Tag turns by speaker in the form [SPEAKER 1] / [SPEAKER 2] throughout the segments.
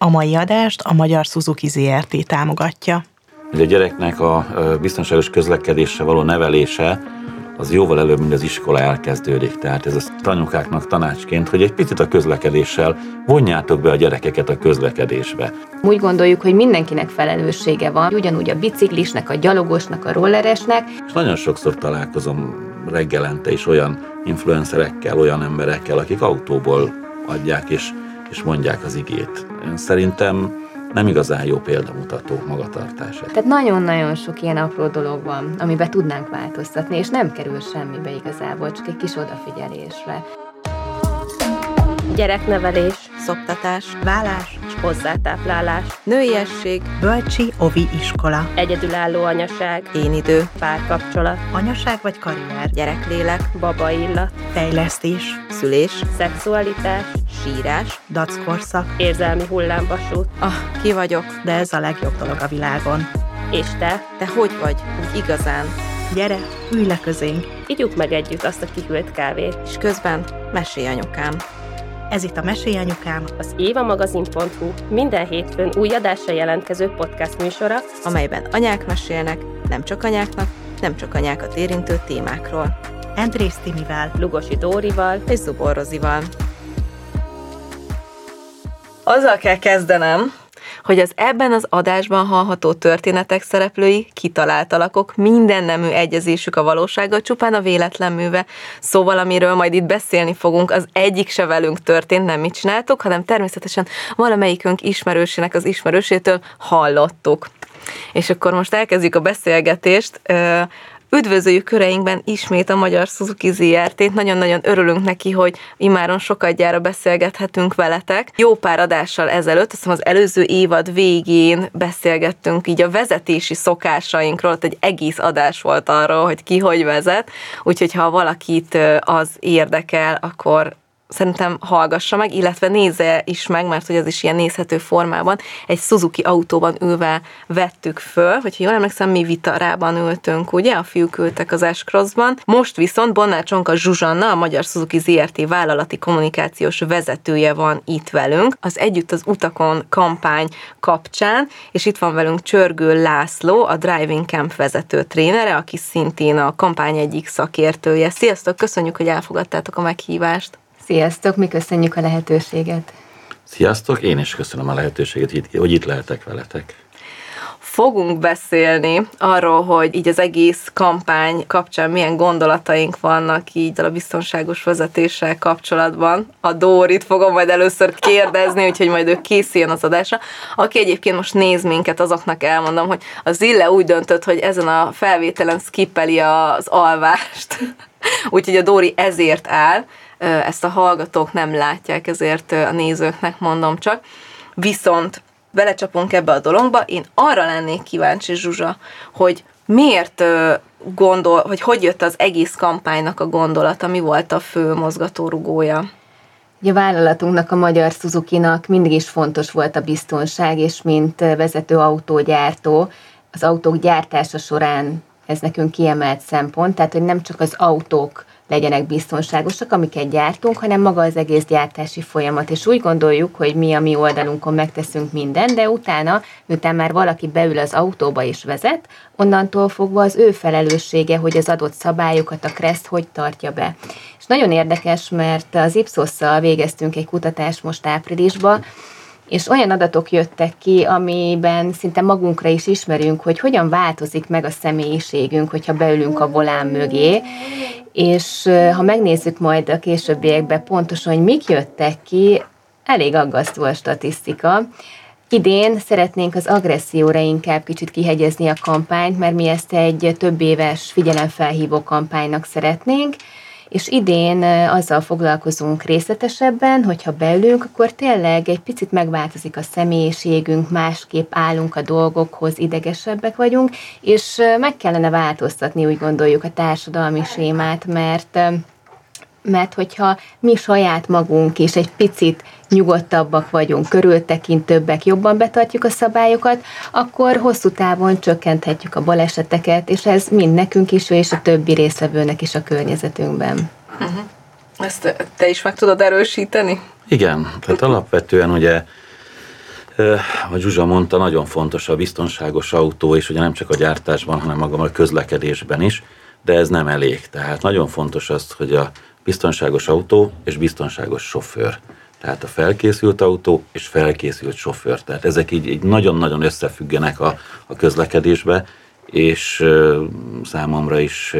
[SPEAKER 1] A mai adást a Magyar Suzuki ZRT támogatja.
[SPEAKER 2] A gyereknek a biztonságos közlekedésre való nevelése az jóval előbb, mint az iskola elkezdődik. Tehát ez a tanyukáknak tanácsként, hogy egy picit a közlekedéssel vonjátok be a gyerekeket a közlekedésbe.
[SPEAKER 3] Úgy gondoljuk, hogy mindenkinek felelőssége van, ugyanúgy a biciklisnek, a gyalogosnak, a rolleresnek.
[SPEAKER 2] És nagyon sokszor találkozom reggelente is olyan influencerekkel, olyan emberekkel, akik autóból adják és, és mondják az igét. Szerintem nem igazán jó példamutató magatartása.
[SPEAKER 3] Tehát nagyon-nagyon sok ilyen apró dolog van, amiben tudnánk változtatni, és nem kerül semmibe igazából, csak egy kis odafigyelésre.
[SPEAKER 4] Gyereknevelés,
[SPEAKER 1] szoptatás, vállás
[SPEAKER 4] és hozzátáplálás,
[SPEAKER 1] nőiesség, bölcsi ovi iskola,
[SPEAKER 4] egyedülálló anyaság,
[SPEAKER 1] én idő,
[SPEAKER 4] párkapcsolat,
[SPEAKER 1] anyaság vagy karrier,
[SPEAKER 3] gyereklélek,
[SPEAKER 4] baba illat,
[SPEAKER 1] fejlesztés,
[SPEAKER 3] szülés,
[SPEAKER 4] szexualitás,
[SPEAKER 3] sírás,
[SPEAKER 1] dackorszak,
[SPEAKER 4] érzelmi hullámvasút.
[SPEAKER 3] Ah, ki vagyok,
[SPEAKER 1] de ez a legjobb dolog a világon.
[SPEAKER 4] És te?
[SPEAKER 3] Te hogy vagy? Úgy igazán?
[SPEAKER 1] Gyere, ülj le közénk.
[SPEAKER 4] Igyuk meg együtt azt a kihűlt kávét.
[SPEAKER 3] És közben mesélj anyukám.
[SPEAKER 1] Ez itt a Mesélj Anyukám,
[SPEAKER 4] az évamagazin.hu minden hétfőn új adásra jelentkező podcast műsora,
[SPEAKER 3] amelyben anyák mesélnek, nem csak anyáknak, nem csak anyákat érintő témákról.
[SPEAKER 1] Andrész Timivel,
[SPEAKER 4] Lugosi Dórival
[SPEAKER 3] és Zubor Rozival. Azzal kell kezdenem, hogy az ebben az adásban hallható történetek szereplői kitalált alakok, minden nemű egyezésük a valósággal csupán a véletlen műve. Szóval, amiről majd itt beszélni fogunk, az egyik se velünk történt, nem mit csináltuk, hanem természetesen valamelyikünk ismerősének az ismerősétől hallottuk. És akkor most elkezdjük a beszélgetést. Üdvözöljük köreinkben ismét a Magyar Suzuki ZRT-t. Nagyon-nagyon örülünk neki, hogy imáron sokadjára beszélgethetünk veletek. Jó pár adással ezelőtt, azt hiszem az előző évad végén beszélgettünk így a vezetési szokásainkról, ott egy egész adás volt arról, hogy ki hogy vezet, úgyhogy ha valakit az érdekel, akkor szerintem hallgassa meg, illetve nézze is meg, mert hogy az is ilyen nézhető formában. Egy Suzuki autóban ülve vettük föl, hogyha jól emlékszem, mi vitarában ültünk, ugye? A fiúk ültek az s Most viszont Bonnár Csonka Zsuzsanna, a Magyar Suzuki ZRT vállalati kommunikációs vezetője van itt velünk, az Együtt az utakon kampány kapcsán, és itt van velünk Csörgő László, a Driving Camp vezető trénere, aki szintén a kampány egyik szakértője. Sziasztok, köszönjük, hogy elfogadtátok a meghívást! Sziasztok, mi köszönjük a lehetőséget.
[SPEAKER 2] Sziasztok, én is köszönöm a lehetőséget, hogy itt lehetek veletek.
[SPEAKER 3] Fogunk beszélni arról, hogy így az egész kampány kapcsán milyen gondolataink vannak így a biztonságos vezetéssel kapcsolatban. A Dórit fogom majd először kérdezni, úgyhogy majd ő készüljön az adásra. Aki egyébként most néz minket, azoknak elmondom, hogy az Zille úgy döntött, hogy ezen a felvételen skippeli az alvást. úgyhogy a Dóri ezért áll ezt a hallgatók nem látják, ezért a nézőknek mondom csak. Viszont belecsapunk ebbe a dologba, én arra lennék kíváncsi, Zsuzsa, hogy miért gondol, hogy hogy jött az egész kampánynak a gondolata, mi volt a fő mozgatórugója? A vállalatunknak, a Magyar Suzuki-nak mindig is fontos volt a biztonság, és mint vezető autógyártó, az autók gyártása során ez nekünk kiemelt szempont, tehát hogy nem csak az autók legyenek biztonságosak, amiket gyártunk, hanem maga az egész gyártási folyamat. És úgy gondoljuk, hogy mi a mi oldalunkon megteszünk mindent, de utána, miután már valaki beül az autóba és vezet, onnantól fogva az ő felelőssége, hogy az adott szabályokat, a KRESZT hogy tartja be. És nagyon érdekes, mert az Ipsos-szal végeztünk egy kutatást most áprilisban, és olyan adatok jöttek ki, amiben szinte magunkra is ismerünk, hogy hogyan változik meg a személyiségünk, hogyha beülünk a volán mögé, és ha megnézzük majd a későbbiekben pontosan, hogy mik jöttek ki, elég aggasztó a statisztika. Idén szeretnénk az agresszióra inkább kicsit kihegyezni a kampányt, mert mi ezt egy több éves figyelemfelhívó kampánynak szeretnénk, és idén azzal foglalkozunk részletesebben, hogyha belünk, akkor tényleg egy picit megváltozik a személyiségünk, másképp állunk a dolgokhoz, idegesebbek vagyunk, és meg kellene változtatni, úgy gondoljuk, a társadalmi sémát, mert mert hogyha mi saját magunk is egy picit nyugodtabbak vagyunk, körültekintőbbek, jobban betartjuk a szabályokat, akkor hosszú távon csökkenthetjük a baleseteket, és ez mind nekünk is, és a többi részvevőnek is a környezetünkben. Uh-huh. Ezt te is meg tudod erősíteni?
[SPEAKER 2] Igen, tehát alapvetően ugye A Zsuzsa mondta, nagyon fontos a biztonságos autó, és ugye nem csak a gyártásban, hanem magam a közlekedésben is, de ez nem elég. Tehát nagyon fontos az, hogy a biztonságos autó és biztonságos sofőr. Tehát a felkészült autó és felkészült sofőr. Tehát ezek így, így nagyon-nagyon összefüggenek a, a közlekedésbe, és számomra is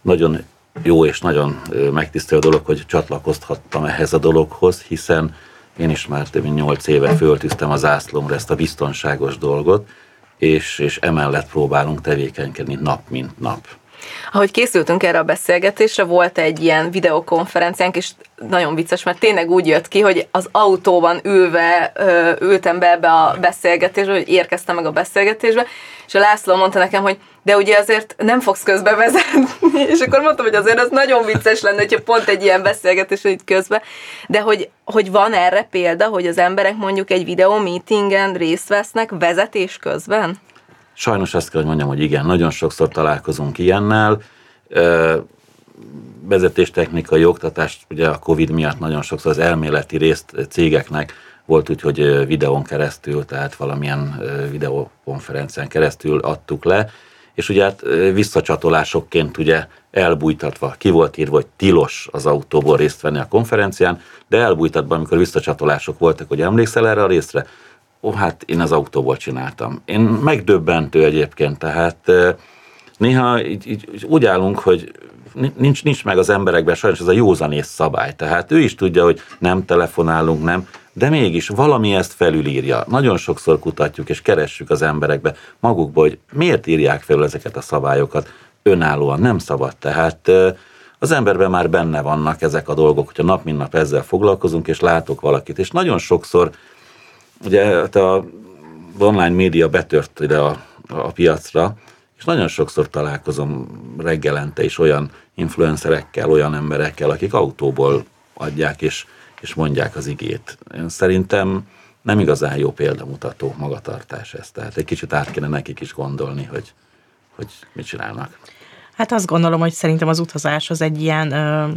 [SPEAKER 2] nagyon jó és nagyon megtisztelő dolog, hogy csatlakozhattam ehhez a dologhoz, hiszen én is már több mint nyolc éve föltűztem az ászlomra ezt a biztonságos dolgot, és, és emellett próbálunk tevékenykedni nap mint nap.
[SPEAKER 3] Ahogy készültünk erre a beszélgetésre, volt egy ilyen videokonferenciánk, és nagyon vicces, mert tényleg úgy jött ki, hogy az autóban ülve ültem be ebbe a beszélgetésbe, hogy érkeztem meg a beszélgetésbe, és a László mondta nekem, hogy de ugye azért nem fogsz közbe vezetni, és akkor mondtam, hogy azért az nagyon vicces lenne, hogyha pont egy ilyen beszélgetés itt közbe, de hogy, hogy van erre példa, hogy az emberek mondjuk egy videó meetingen részt vesznek vezetés közben?
[SPEAKER 2] Sajnos azt kell, hogy mondjam, hogy igen, nagyon sokszor találkozunk ilyennel. Vezetéstechnikai oktatást ugye a Covid miatt nagyon sokszor az elméleti részt cégeknek volt úgy, hogy videón keresztül, tehát valamilyen videokonferencián keresztül adtuk le, és ugye hát visszacsatolásokként ugye elbújtatva, ki volt írva, hogy tilos az autóból részt venni a konferencián, de elbújtatva, amikor visszacsatolások voltak, hogy emlékszel erre a részre? Ó, hát én az autóból csináltam. Én megdöbbentő egyébként, tehát néha így, így, úgy állunk, hogy nincs, nincs meg az emberekben sajnos ez a józanész szabály. Tehát ő is tudja, hogy nem telefonálunk, nem, de mégis valami ezt felülírja. Nagyon sokszor kutatjuk és keressük az emberekbe magukba, hogy miért írják fel ezeket a szabályokat önállóan, nem szabad. Tehát az emberben már benne vannak ezek a dolgok, hogyha nap mint nap ezzel foglalkozunk, és látok valakit. És nagyon sokszor, ugye hát a online média betört ide a, a piacra, és nagyon sokszor találkozom reggelente is olyan influencerekkel, olyan emberekkel, akik autóból adják, és és mondják az igét. Én szerintem nem igazán jó példamutató magatartás ez, tehát egy kicsit át kéne nekik is gondolni, hogy, hogy mit csinálnak.
[SPEAKER 1] Hát azt gondolom, hogy szerintem az utazás az egy ilyen ö,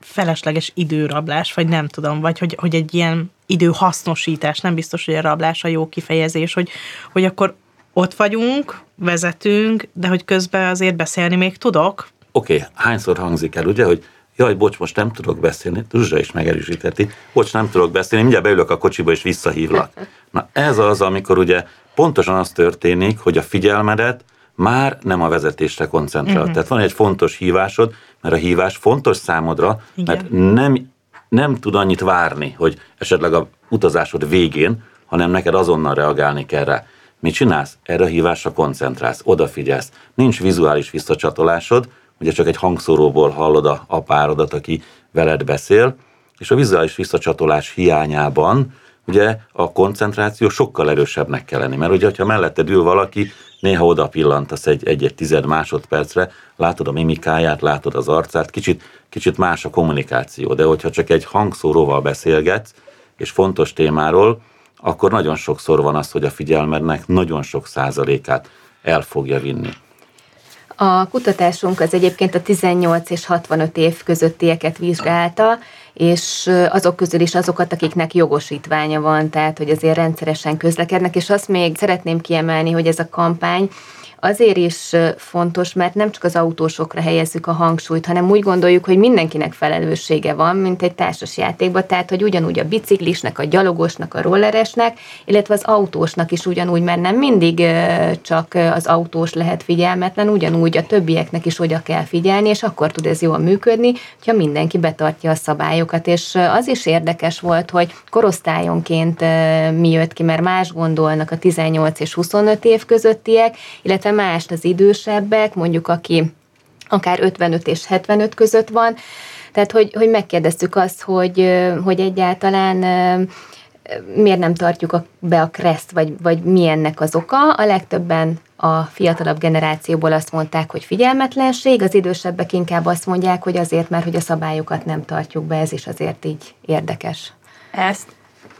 [SPEAKER 1] felesleges időrablás, vagy nem tudom, vagy hogy, hogy egy ilyen időhasznosítás, nem biztos, hogy a rablás a jó kifejezés, hogy, hogy akkor ott vagyunk, vezetünk, de hogy közben azért beszélni még tudok.
[SPEAKER 2] Oké, okay, hányszor hangzik el, ugye, hogy jaj, bocs, most nem tudok beszélni, Zsuzsa is megerősítheti, bocs, nem tudok beszélni, mindjárt beülök a kocsiba és visszahívlak. Na ez az, amikor ugye pontosan az történik, hogy a figyelmedet már nem a vezetésre koncentrál. Uh-huh. Tehát van egy fontos hívásod, mert a hívás fontos számodra, Igen. mert nem, nem tud annyit várni, hogy esetleg a utazásod végén, hanem neked azonnal reagálni kell rá. Mit csinálsz? Erre a hívásra koncentrálsz, odafigyelsz. Nincs vizuális visszacsatolásod, ugye csak egy hangszóróból hallod a, a párodat, aki veled beszél, és a vizuális visszacsatolás hiányában ugye a koncentráció sokkal erősebbnek kell lenni, mert ugye, ha melletted ül valaki, néha oda pillantasz egy, egy-egy tized másodpercre, látod a mimikáját, látod az arcát, kicsit, kicsit más a kommunikáció, de hogyha csak egy hangszóróval beszélgetsz, és fontos témáról, akkor nagyon sokszor van az, hogy a figyelmednek nagyon sok százalékát el fogja vinni.
[SPEAKER 5] A kutatásunk az egyébként a 18 és 65 év közöttieket vizsgálta, és azok közül is azokat, akiknek jogosítványa van, tehát hogy azért rendszeresen közlekednek, és azt még szeretném kiemelni, hogy ez a kampány azért is fontos, mert nem csak az autósokra helyezzük a hangsúlyt, hanem úgy gondoljuk, hogy mindenkinek felelőssége van, mint egy társas játékban, tehát hogy ugyanúgy a biciklisnek, a gyalogosnak, a rolleresnek, illetve az autósnak is ugyanúgy, mert nem mindig csak az autós lehet figyelmetlen, ugyanúgy a többieknek is oda kell figyelni, és akkor tud ez jól működni, ha mindenki betartja a szabályokat. És az is érdekes volt, hogy korosztályonként mi jött ki, mert más gondolnak a 18 és 25 év közöttiek, illetve mást az idősebbek, mondjuk aki akár 55 és 75 között van. Tehát, hogy, hogy megkérdeztük azt, hogy, hogy egyáltalán miért nem tartjuk a, be a kreszt, vagy, vagy mi ennek az oka. A legtöbben a fiatalabb generációból azt mondták, hogy figyelmetlenség, az idősebbek inkább azt mondják, hogy azért, mert hogy a szabályokat nem tartjuk be, ez is azért így érdekes.
[SPEAKER 6] Ezt,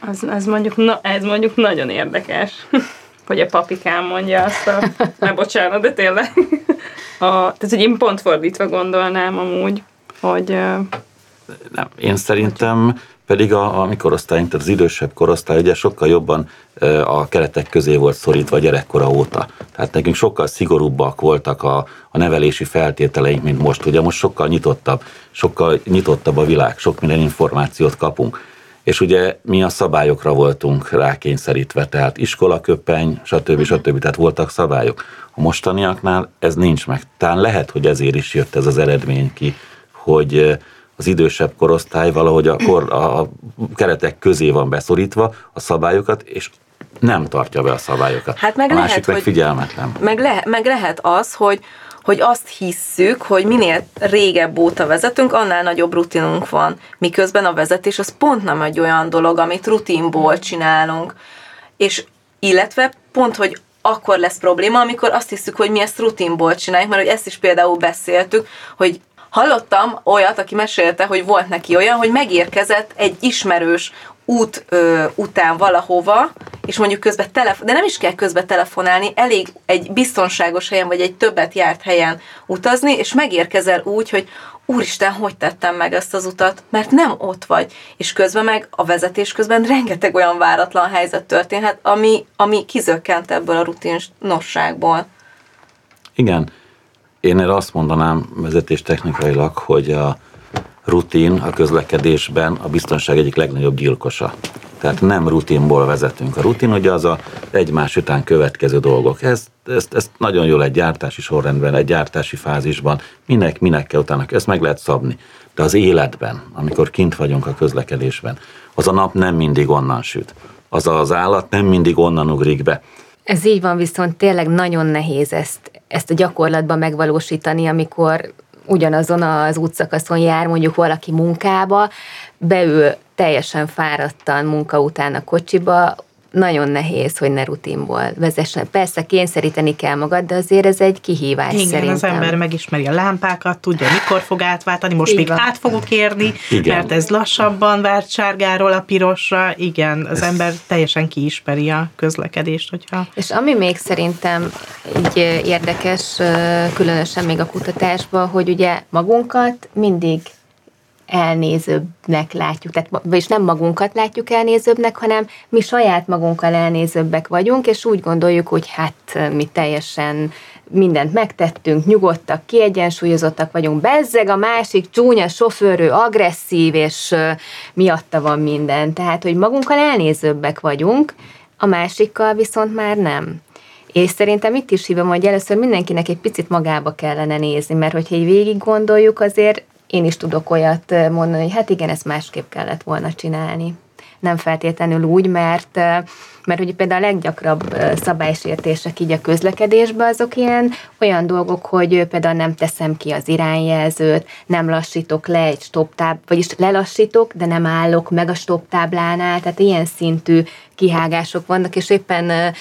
[SPEAKER 6] az, az mondjuk, na, ez mondjuk nagyon érdekes hogy a papikám mondja azt a... Már bocsánat, de tényleg. A, tehát, hogy én pont fordítva gondolnám amúgy, hogy...
[SPEAKER 2] Nem, én szerintem pedig a, a mi korosztályunk, tehát az idősebb korosztály ugye sokkal jobban a keretek közé volt szorítva gyerekkora óta. Tehát nekünk sokkal szigorúbbak voltak a, a nevelési feltételeink, mint most. Ugye most sokkal nyitottabb, sokkal nyitottabb a világ, sok minden információt kapunk. És ugye mi a szabályokra voltunk rákényszerítve, tehát iskolaköpeny, stb. stb. Tehát voltak szabályok. A mostaniaknál ez nincs meg. Talán lehet, hogy ezért is jött ez az eredmény ki, hogy az idősebb korosztály valahogy a, kor, a keretek közé van beszorítva a szabályokat, és nem tartja be a szabályokat.
[SPEAKER 3] Hát meg
[SPEAKER 2] a
[SPEAKER 3] lehet,
[SPEAKER 2] másik meg
[SPEAKER 3] hogy-
[SPEAKER 2] figyelmetlen.
[SPEAKER 3] Meg, le, meg lehet az, hogy hogy azt hisszük, hogy minél régebb óta vezetünk, annál nagyobb rutinunk van. Miközben a vezetés az pont nem egy olyan dolog, amit rutinból csinálunk. És illetve pont, hogy akkor lesz probléma, amikor azt hiszük, hogy mi ezt rutinból csináljuk, mert hogy ezt is például beszéltük, hogy hallottam olyat, aki mesélte, hogy volt neki olyan, hogy megérkezett egy ismerős út ö, után valahova, és mondjuk közben telefon, de nem is kell közben telefonálni, elég egy biztonságos helyen, vagy egy többet járt helyen utazni, és megérkezel úgy, hogy úristen, hogy tettem meg ezt az utat, mert nem ott vagy. És közben meg a vezetés közben rengeteg olyan váratlan helyzet történhet, ami, ami kizökkent ebből a rutinosságból.
[SPEAKER 2] Igen, én erre azt mondanám vezetés technikailag, hogy a rutin a közlekedésben a biztonság egyik legnagyobb gyilkosa. Tehát nem rutinból vezetünk. A rutin ugye az a egymás után következő dolgok. Ezt, ezt, ezt nagyon jól egy gyártási sorrendben, egy gyártási fázisban, minek, minek kell utána, ezt meg lehet szabni. De az életben, amikor kint vagyunk a közlekedésben, az a nap nem mindig onnan süt. Az az állat nem mindig onnan ugrik be.
[SPEAKER 5] Ez így van, viszont tényleg nagyon nehéz ezt, ezt a gyakorlatban megvalósítani, amikor ugyanazon az útszakaszon jár mondjuk valaki munkába, beül teljesen fáradtan munka után a kocsiba, nagyon nehéz, hogy ne rutinból vezessen. Persze kényszeríteni kell magad, de azért ez egy kihívás
[SPEAKER 1] Igen,
[SPEAKER 5] szerintem.
[SPEAKER 1] az ember megismeri a lámpákat, tudja, mikor fog átváltani, most
[SPEAKER 5] Így
[SPEAKER 1] még
[SPEAKER 5] van.
[SPEAKER 1] át fogok érni,
[SPEAKER 2] Igen.
[SPEAKER 1] mert ez lassabban várt sárgáról a pirosra. Igen, az ember teljesen kiismeri a közlekedést, hogyha...
[SPEAKER 5] És ami még szerintem így ö, érdekes, ö, különösen még a kutatásban, hogy ugye magunkat mindig elnézőbbnek látjuk, tehát, vagyis nem magunkat látjuk elnézőbbnek, hanem mi saját magunkkal elnézőbbek vagyunk, és úgy gondoljuk, hogy hát mi teljesen mindent megtettünk, nyugodtak, kiegyensúlyozottak vagyunk, bezzeg a másik csúnya sofőrő, agresszív, és miatta van minden. Tehát, hogy magunkkal elnézőbbek vagyunk, a másikkal viszont már nem. És szerintem itt is hívom, hogy először mindenkinek egy picit magába kellene nézni, mert hogyha így végig gondoljuk, azért én is tudok olyat ö, mondani, hogy hát igen, ezt másképp kellett volna csinálni. Nem feltétlenül úgy, mert, mert hogy például a leggyakrabb szabálysértések így a közlekedésben azok ilyen olyan dolgok, hogy például nem teszem ki az irányjelzőt, nem lassítok le egy stop táb, vagyis lelassítok, de nem állok meg a stop táblánál, tehát ilyen szintű kihágások vannak, és éppen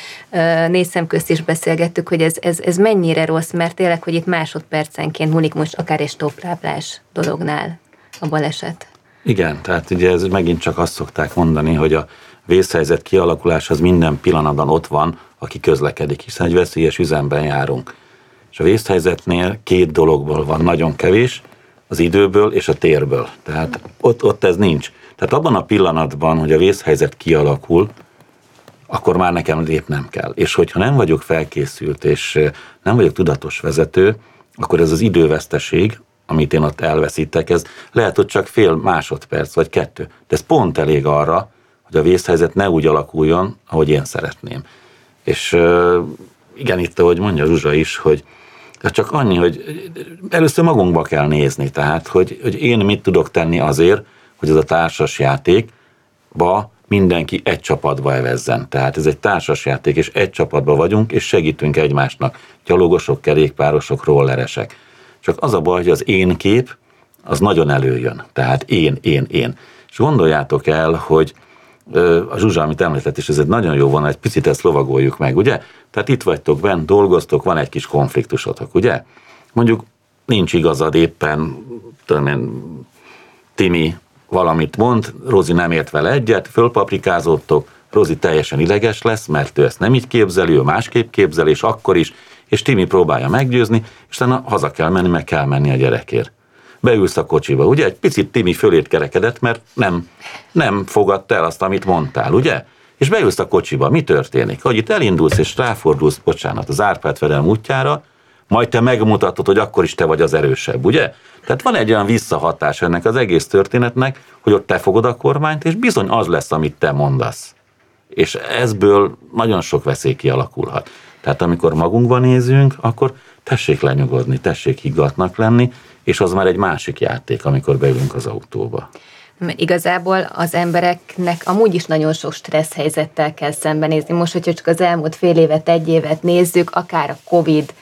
[SPEAKER 5] négy szem közt is beszélgettük, hogy ez, ez, ez mennyire rossz, mert tényleg, hogy itt másodpercenként múlik most akár egy stop táblás dolognál a baleset.
[SPEAKER 2] Igen, tehát ugye ez megint csak azt szokták mondani, hogy a vészhelyzet kialakulás az minden pillanatban ott van, aki közlekedik, hiszen egy veszélyes üzemben járunk. És a vészhelyzetnél két dologból van nagyon kevés, az időből és a térből. Tehát ott, ott ez nincs. Tehát abban a pillanatban, hogy a vészhelyzet kialakul, akkor már nekem lépnem kell. És hogyha nem vagyok felkészült, és nem vagyok tudatos vezető, akkor ez az időveszteség, amit én ott elveszítek, ez lehet, hogy csak fél másodperc, vagy kettő. De ez pont elég arra, hogy a vészhelyzet ne úgy alakuljon, ahogy én szeretném. És igen, itt, ahogy mondja Zsuzsa is, hogy ez csak annyi, hogy először magunkba kell nézni, tehát, hogy, hogy én mit tudok tenni azért, hogy ez a társas játékba mindenki egy csapatba evezzen. Tehát ez egy társas játék, és egy csapatba vagyunk, és segítünk egymásnak. Gyalogosok, kerékpárosok, rolleresek. Csak az a baj, hogy az én kép, az nagyon előjön. Tehát én, én, én. És gondoljátok el, hogy a Zsuzsa, amit említett, és ez egy nagyon jó van, egy picit ezt lovagoljuk meg, ugye? Tehát itt vagytok bent, dolgoztok, van egy kis konfliktusotok, ugye? Mondjuk nincs igazad éppen, tudom én, Timi valamit mond, Rozi nem ért vele egyet, fölpaprikázottok, Rozi teljesen ideges lesz, mert ő ezt nem így képzeli, ő másképp képzel, és akkor is, és Timi próbálja meggyőzni, és utána haza kell menni, meg kell menni a gyerekért. Beülsz a kocsiba, ugye? Egy picit Timi fölét kerekedett, mert nem, nem fogadta el azt, amit mondtál, ugye? és beülsz a kocsiba, mi történik? Hogy itt elindulsz és ráfordulsz, bocsánat, az Árpád Fedelem útjára, majd te megmutatod, hogy akkor is te vagy az erősebb, ugye? Tehát van egy olyan visszahatás ennek az egész történetnek, hogy ott te fogod a kormányt, és bizony az lesz, amit te mondasz. És ezből nagyon sok veszély kialakulhat. Tehát amikor magunkban nézünk, akkor tessék lenyugodni, tessék higgatnak lenni, és az már egy másik játék, amikor beülünk az autóba.
[SPEAKER 5] Igazából az embereknek amúgy is nagyon sok stressz helyzettel kell szembenézni. Most, hogyha csak az elmúlt fél évet, egy évet nézzük, akár a Covid,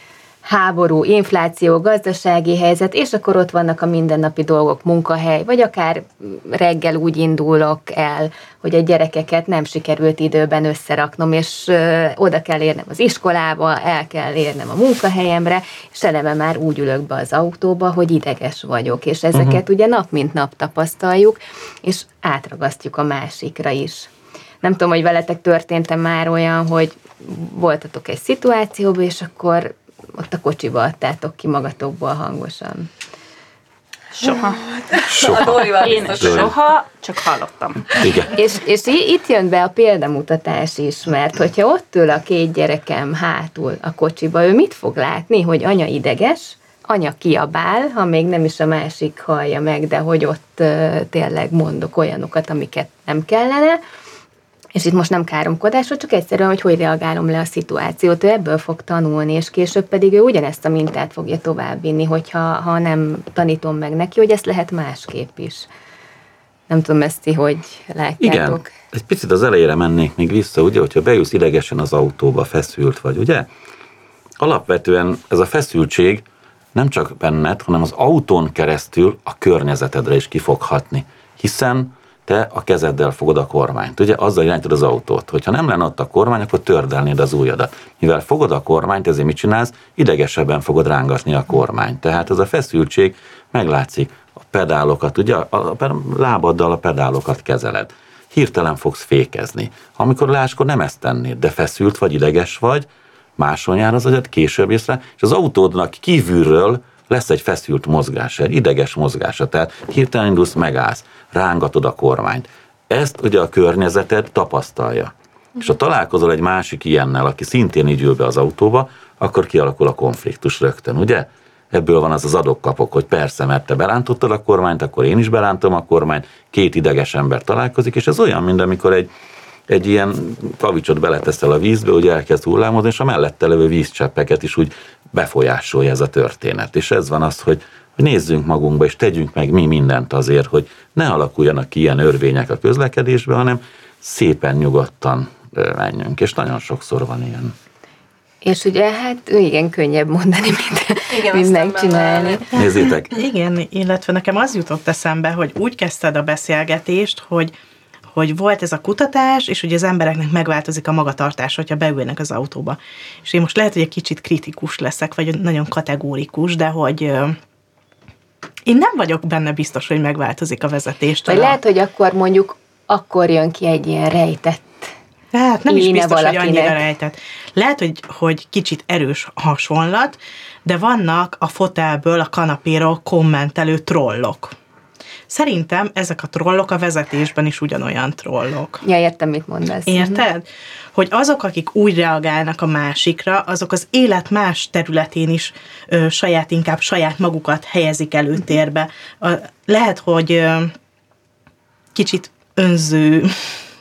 [SPEAKER 5] háború, infláció, gazdasági helyzet, és akkor ott vannak a mindennapi dolgok, munkahely, vagy akár reggel úgy indulok el, hogy a gyerekeket nem sikerült időben összeraknom, és oda kell érnem az iskolába, el kell érnem a munkahelyemre, és eleve már úgy ülök be az autóba, hogy ideges vagyok, és ezeket uh-huh. ugye nap mint nap tapasztaljuk, és átragasztjuk a másikra is. Nem tudom, hogy veletek történt-e már olyan, hogy voltatok egy szituációban, és akkor ott a kocsiba adtátok ki magatokból hangosan?
[SPEAKER 6] Soha.
[SPEAKER 2] Soha.
[SPEAKER 6] Én soha, csak hallottam.
[SPEAKER 2] Igen.
[SPEAKER 5] És, és itt jön be a példamutatás is, mert hogyha ott ül a két gyerekem hátul a kocsiba, ő mit fog látni, hogy anya ideges, anya kiabál, ha még nem is a másik hallja meg, de hogy ott uh, tényleg mondok olyanokat, amiket nem kellene, és itt most nem káromkodásról, csak egyszerűen, hogy hogy reagálom le a szituációt. Ő ebből fog tanulni, és később pedig ő ugyanezt a mintát fogja továbbvinni, hogyha ha nem tanítom meg neki, hogy ezt lehet másképp is. Nem tudom ezt ti, hogy látjátok.
[SPEAKER 2] Igen, egy picit az elejére mennék még vissza, ugye, hogyha bejössz idegesen az autóba, feszült vagy, ugye? Alapvetően ez a feszültség nem csak benned, hanem az autón keresztül a környezetedre is ki fog hatni. Hiszen te a kezeddel fogod a kormányt. Ugye azzal irányítod az autót. Hogyha nem lenne ott a kormány, akkor tördelnéd az ujjadat. Mivel fogod a kormányt, ezért mit csinálsz? Idegesebben fogod rángatni a kormányt. Tehát ez a feszültség meglátszik. A pedálokat, ugye a, a, a lábaddal a pedálokat kezeled. Hirtelen fogsz fékezni. Amikor láskor nem ezt tennéd, de feszült vagy, ideges vagy, máson jár az agyad, később észre, és az autódnak kívülről lesz egy feszült mozgása, egy ideges mozgása, tehát hirtelen indulsz, megállsz, rángatod a kormányt. Ezt ugye a környezeted tapasztalja. És ha találkozol egy másik ilyennel, aki szintén így ül be az autóba, akkor kialakul a konfliktus rögtön, ugye? Ebből van az az adok-kapok, hogy persze, mert te berántottad a kormányt, akkor én is berántom a kormányt, két ideges ember találkozik, és ez olyan, mint amikor egy, egy ilyen kavicsot beleteszel a vízbe, hogy elkezd hullámozni, és a mellette levő vízcseppeket is úgy befolyásolja ez a történet. És ez van az, hogy, nézzünk magunkba, és tegyünk meg mi mindent azért, hogy ne alakuljanak ki ilyen örvények a közlekedésbe, hanem szépen nyugodtan menjünk. És nagyon sokszor van ilyen.
[SPEAKER 5] És ugye hát igen, könnyebb mondani, mint,
[SPEAKER 3] Igen,
[SPEAKER 5] mint megcsinálni.
[SPEAKER 2] Nézzétek,
[SPEAKER 1] Igen, illetve nekem az jutott eszembe, hogy úgy kezdted a beszélgetést, hogy hogy volt ez a kutatás, és hogy az embereknek megváltozik a magatartás, hogyha beülnek az autóba. És én most lehet, hogy egy kicsit kritikus leszek, vagy nagyon kategórikus, de hogy én nem vagyok benne biztos, hogy megváltozik a vezetést.
[SPEAKER 5] Vagy lehet, hogy akkor mondjuk akkor jön ki egy ilyen rejtett
[SPEAKER 1] Hát nem is biztos, hogy
[SPEAKER 5] valakinek.
[SPEAKER 1] annyira rejtett. Lehet, hogy, hogy kicsit erős hasonlat, de vannak a fotelből, a kanapéról kommentelő trollok. Szerintem ezek a trollok a vezetésben is ugyanolyan trollok.
[SPEAKER 5] Ja, értem, mit mondasz.
[SPEAKER 1] Érted? Hogy azok, akik úgy reagálnak a másikra, azok az élet más területén is ö, saját, inkább saját magukat helyezik előtérbe. A, lehet, hogy ö, kicsit önző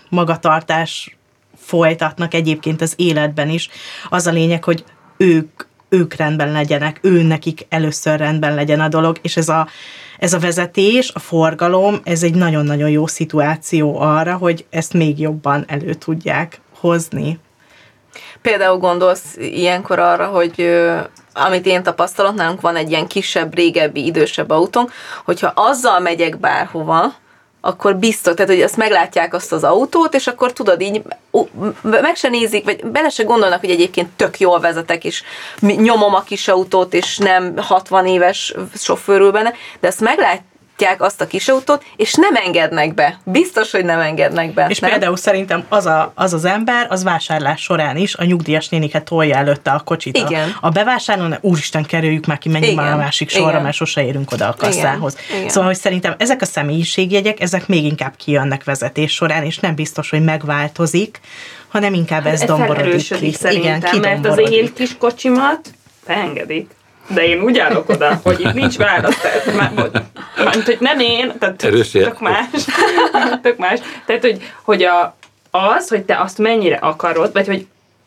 [SPEAKER 1] magatartás folytatnak egyébként az életben is. Az a lényeg, hogy ők, ők rendben legyenek, ő nekik először rendben legyen a dolog, és ez a, ez a vezetés, a forgalom, ez egy nagyon-nagyon jó szituáció arra, hogy ezt még jobban elő tudják hozni.
[SPEAKER 3] Például gondolsz ilyenkor arra, hogy amit én tapasztalok, nálunk van egy ilyen kisebb, régebbi, idősebb autónk, hogyha azzal megyek bárhova, akkor biztos, tehát hogy azt meglátják azt az autót, és akkor tudod így, meg se nézik, vagy bele se gondolnak, hogy egyébként tök jól vezetek, és nyomom a kis autót, és nem 60 éves sofőrül benne, de ezt meglát, választják azt a kisautót, és nem engednek be. Biztos, hogy nem engednek be.
[SPEAKER 1] És
[SPEAKER 3] nem?
[SPEAKER 1] például szerintem az, a, az az ember az vásárlás során is a nyugdíjas néniket tolja előtte a kocsit
[SPEAKER 3] Igen.
[SPEAKER 1] a, a bevásárlón, úristen, kerüljük már ki, menjünk
[SPEAKER 3] Igen.
[SPEAKER 1] már a másik sorra,
[SPEAKER 3] Igen.
[SPEAKER 1] mert sose érünk oda a kasszához.
[SPEAKER 3] Igen. Igen.
[SPEAKER 1] Szóval, hogy szerintem ezek a személyiségjegyek, ezek még inkább kijönnek vezetés során, és nem biztos, hogy megváltozik, hanem inkább ez domborodik ki.
[SPEAKER 6] szerintem, mert az én kis kocsimat beengedik. De én úgy állok oda, hogy itt nincs választás. Már, már, hogy nem én, tehát
[SPEAKER 2] Erős
[SPEAKER 6] tök más. tök más. Tehát, hogy, hogy a, az, hogy te azt mennyire akarod, vagy hogy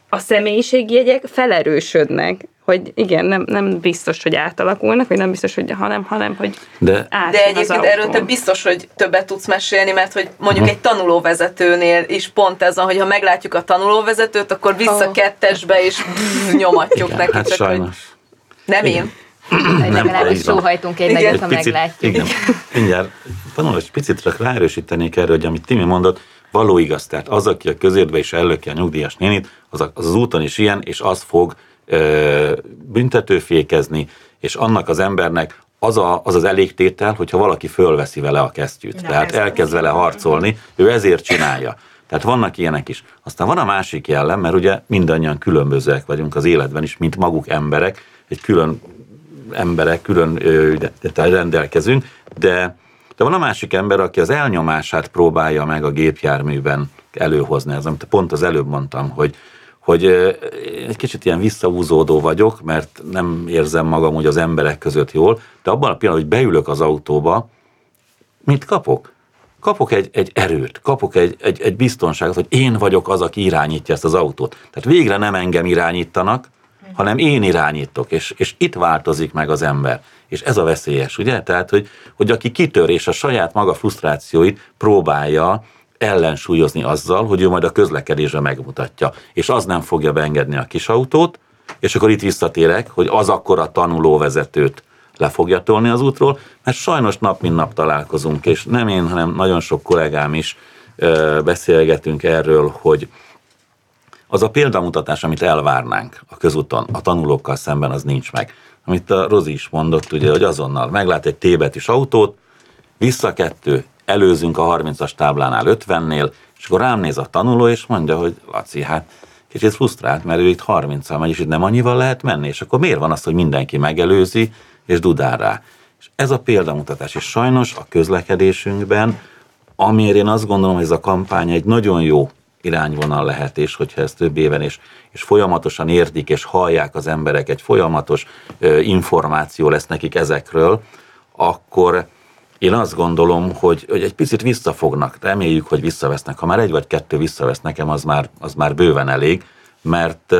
[SPEAKER 6] a személyiségjegyek felerősödnek, hogy igen, nem, nem biztos, hogy átalakulnak, vagy nem biztos, hogy hanem, hanem hogy
[SPEAKER 2] De
[SPEAKER 3] De egyébként erről te biztos, hogy többet tudsz mesélni, mert hogy mondjuk egy tanulóvezetőnél is pont ez van, hogy ha meglátjuk a tanulóvezetőt, akkor vissza
[SPEAKER 6] Ó.
[SPEAKER 3] kettesbe és nyomatjuk
[SPEAKER 2] igen,
[SPEAKER 3] neki.
[SPEAKER 2] hát
[SPEAKER 3] csak hogy
[SPEAKER 2] sajnos.
[SPEAKER 3] Nem én.
[SPEAKER 5] Legalábbis
[SPEAKER 2] így van.
[SPEAKER 5] sóhajtunk egy
[SPEAKER 3] Igen.
[SPEAKER 5] nagyot, ha
[SPEAKER 2] picit,
[SPEAKER 5] meglátjuk.
[SPEAKER 2] igen, mindjárt tanul, egy picit csak ráerősítenék erre, hogy amit Timi mondott, való igaz. Tehát az, aki a közértbe is ellöki a nyugdíjas nénit, az, az az úton is ilyen, és az fog ö, büntetőfékezni, és annak az embernek az, a, az az elégtétel, hogyha valaki fölveszi vele a kesztyűt.
[SPEAKER 1] Na,
[SPEAKER 2] Tehát
[SPEAKER 1] ez
[SPEAKER 2] elkezd vele harcolni, ő ezért csinálja. Tehát vannak ilyenek is. Aztán van a másik jellem, mert ugye mindannyian különbözőek vagyunk az életben is, mint maguk emberek, egy külön emberek, külön rendelkezünk, de, de van a másik ember, aki az elnyomását próbálja meg a gépjárműben előhozni. Ez, amit pont az előbb mondtam, hogy, hogy egy kicsit ilyen visszahúzódó vagyok, mert nem érzem magam úgy az emberek között jól, de abban a pillanatban, hogy beülök az autóba, mit kapok? Kapok egy, egy erőt, kapok egy, egy, egy biztonságot, hogy én vagyok az, aki irányítja ezt az autót. Tehát végre nem engem irányítanak, hanem én irányítok, és, és itt változik meg az ember. És ez a veszélyes, ugye? Tehát, hogy, hogy aki kitör és a saját maga frusztrációit próbálja ellensúlyozni azzal, hogy ő majd a közlekedésre megmutatja, és az nem fogja beengedni a kis autót, és akkor itt visszatérek, hogy az akkor a tanulóvezetőt le fogja tolni az útról, mert sajnos nap mint nap találkozunk, és nem én, hanem nagyon sok kollégám is beszélgetünk erről, hogy az a példamutatás, amit elvárnánk a közúton, a tanulókkal szemben, az nincs meg. Amit a Rozi is mondott, ugye, hogy azonnal meglát egy tébetűs autót, vissza kettő, előzünk a 30-as táblánál 50-nél, és akkor rám néz a tanuló, és mondja, hogy Laci, hát kicsit frusztrált, mert ő itt 30-al megy, és itt nem annyival lehet menni, és akkor miért van az, hogy mindenki megelőzi, és dudál rá. És ez a példamutatás, és sajnos a közlekedésünkben, amiért én azt gondolom, hogy ez a kampány egy nagyon jó irányvonal lehet, és hogyha ez több éven és, és folyamatosan értik és hallják az emberek, egy folyamatos ö, információ lesz nekik ezekről, akkor én azt gondolom, hogy, hogy egy picit visszafognak. Reméljük, hogy visszavesznek. Ha már egy vagy kettő visszavesz nekem, az már, az már bőven elég, mert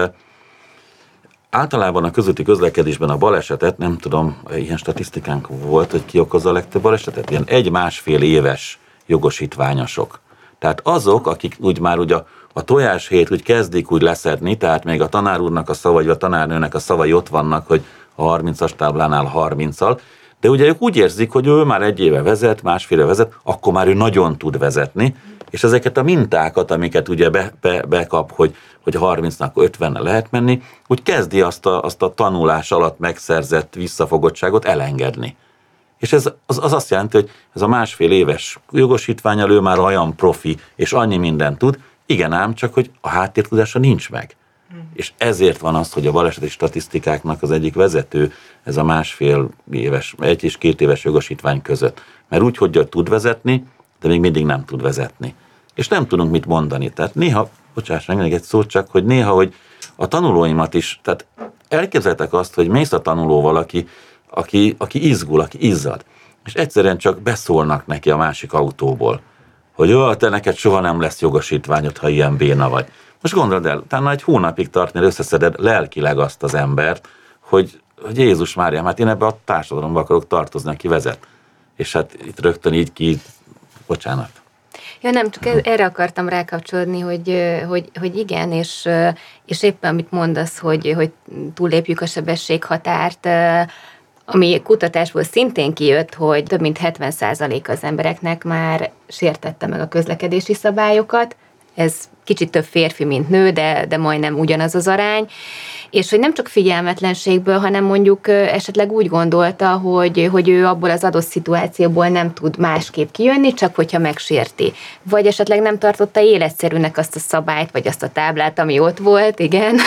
[SPEAKER 2] általában a közúti közlekedésben a balesetet, nem tudom, ilyen statisztikánk volt, hogy ki okozza a legtöbb balesetet, ilyen egy-másfél éves jogosítványosok. Tehát azok, akik úgy már ugye a, a tojáshét úgy kezdik úgy leszedni, tehát még a tanár úrnak a szava, vagy a tanárnőnek a szavai ott vannak, hogy a 30-as táblánál 30-al, de ugye ők úgy érzik, hogy ő már egy éve vezet, másfél éve vezet, akkor már ő nagyon tud vezetni, és ezeket a mintákat, amiket ugye be, be, bekap, hogy, hogy 30-nak 50 lehet menni, úgy kezdi azt a, azt a tanulás alatt megszerzett visszafogottságot elengedni. És ez az, az azt jelenti, hogy ez a másfél éves jogosítványal ő már olyan profi, és annyi mindent tud, igen ám, csak hogy a háttértudása nincs meg. És ezért van az, hogy a baleseti statisztikáknak az egyik vezető, ez a másfél éves, egy és két éves jogosítvány között. Mert úgy, hogy tud vezetni, de még mindig nem tud vezetni. És nem tudunk mit mondani. Tehát néha, bocsáss meg egy szót csak, hogy néha, hogy a tanulóimat is, tehát elképzeltek azt, hogy mész a tanulóval, aki, aki, aki izgul, aki izzad, és egyszerűen csak beszólnak neki a másik autóból, hogy jó, te neked soha nem lesz jogosítványod, ha ilyen béna vagy. Most gondold el, utána egy hónapig tartni, összeszeded lelkileg azt az embert, hogy, hogy Jézus Mária, hát én ebbe a társadalomba akarok tartozni, aki vezet. És hát itt rögtön így ki, bocsánat.
[SPEAKER 5] Ja, nem, csak ez- erre akartam rákapcsolódni, hogy, hogy, hogy igen, és, és éppen amit mondasz, hogy, hogy túlépjük a sebességhatárt, ami kutatásból szintén kijött, hogy több mint 70% az embereknek már sértette meg a közlekedési szabályokat, ez kicsit több férfi, mint nő, de, de majdnem ugyanaz az arány, és hogy nem csak figyelmetlenségből, hanem mondjuk esetleg úgy gondolta, hogy, hogy ő abból az adott szituációból nem tud másképp kijönni, csak hogyha megsérti. Vagy esetleg nem tartotta életszerűnek azt a szabályt, vagy azt a táblát, ami ott volt, igen.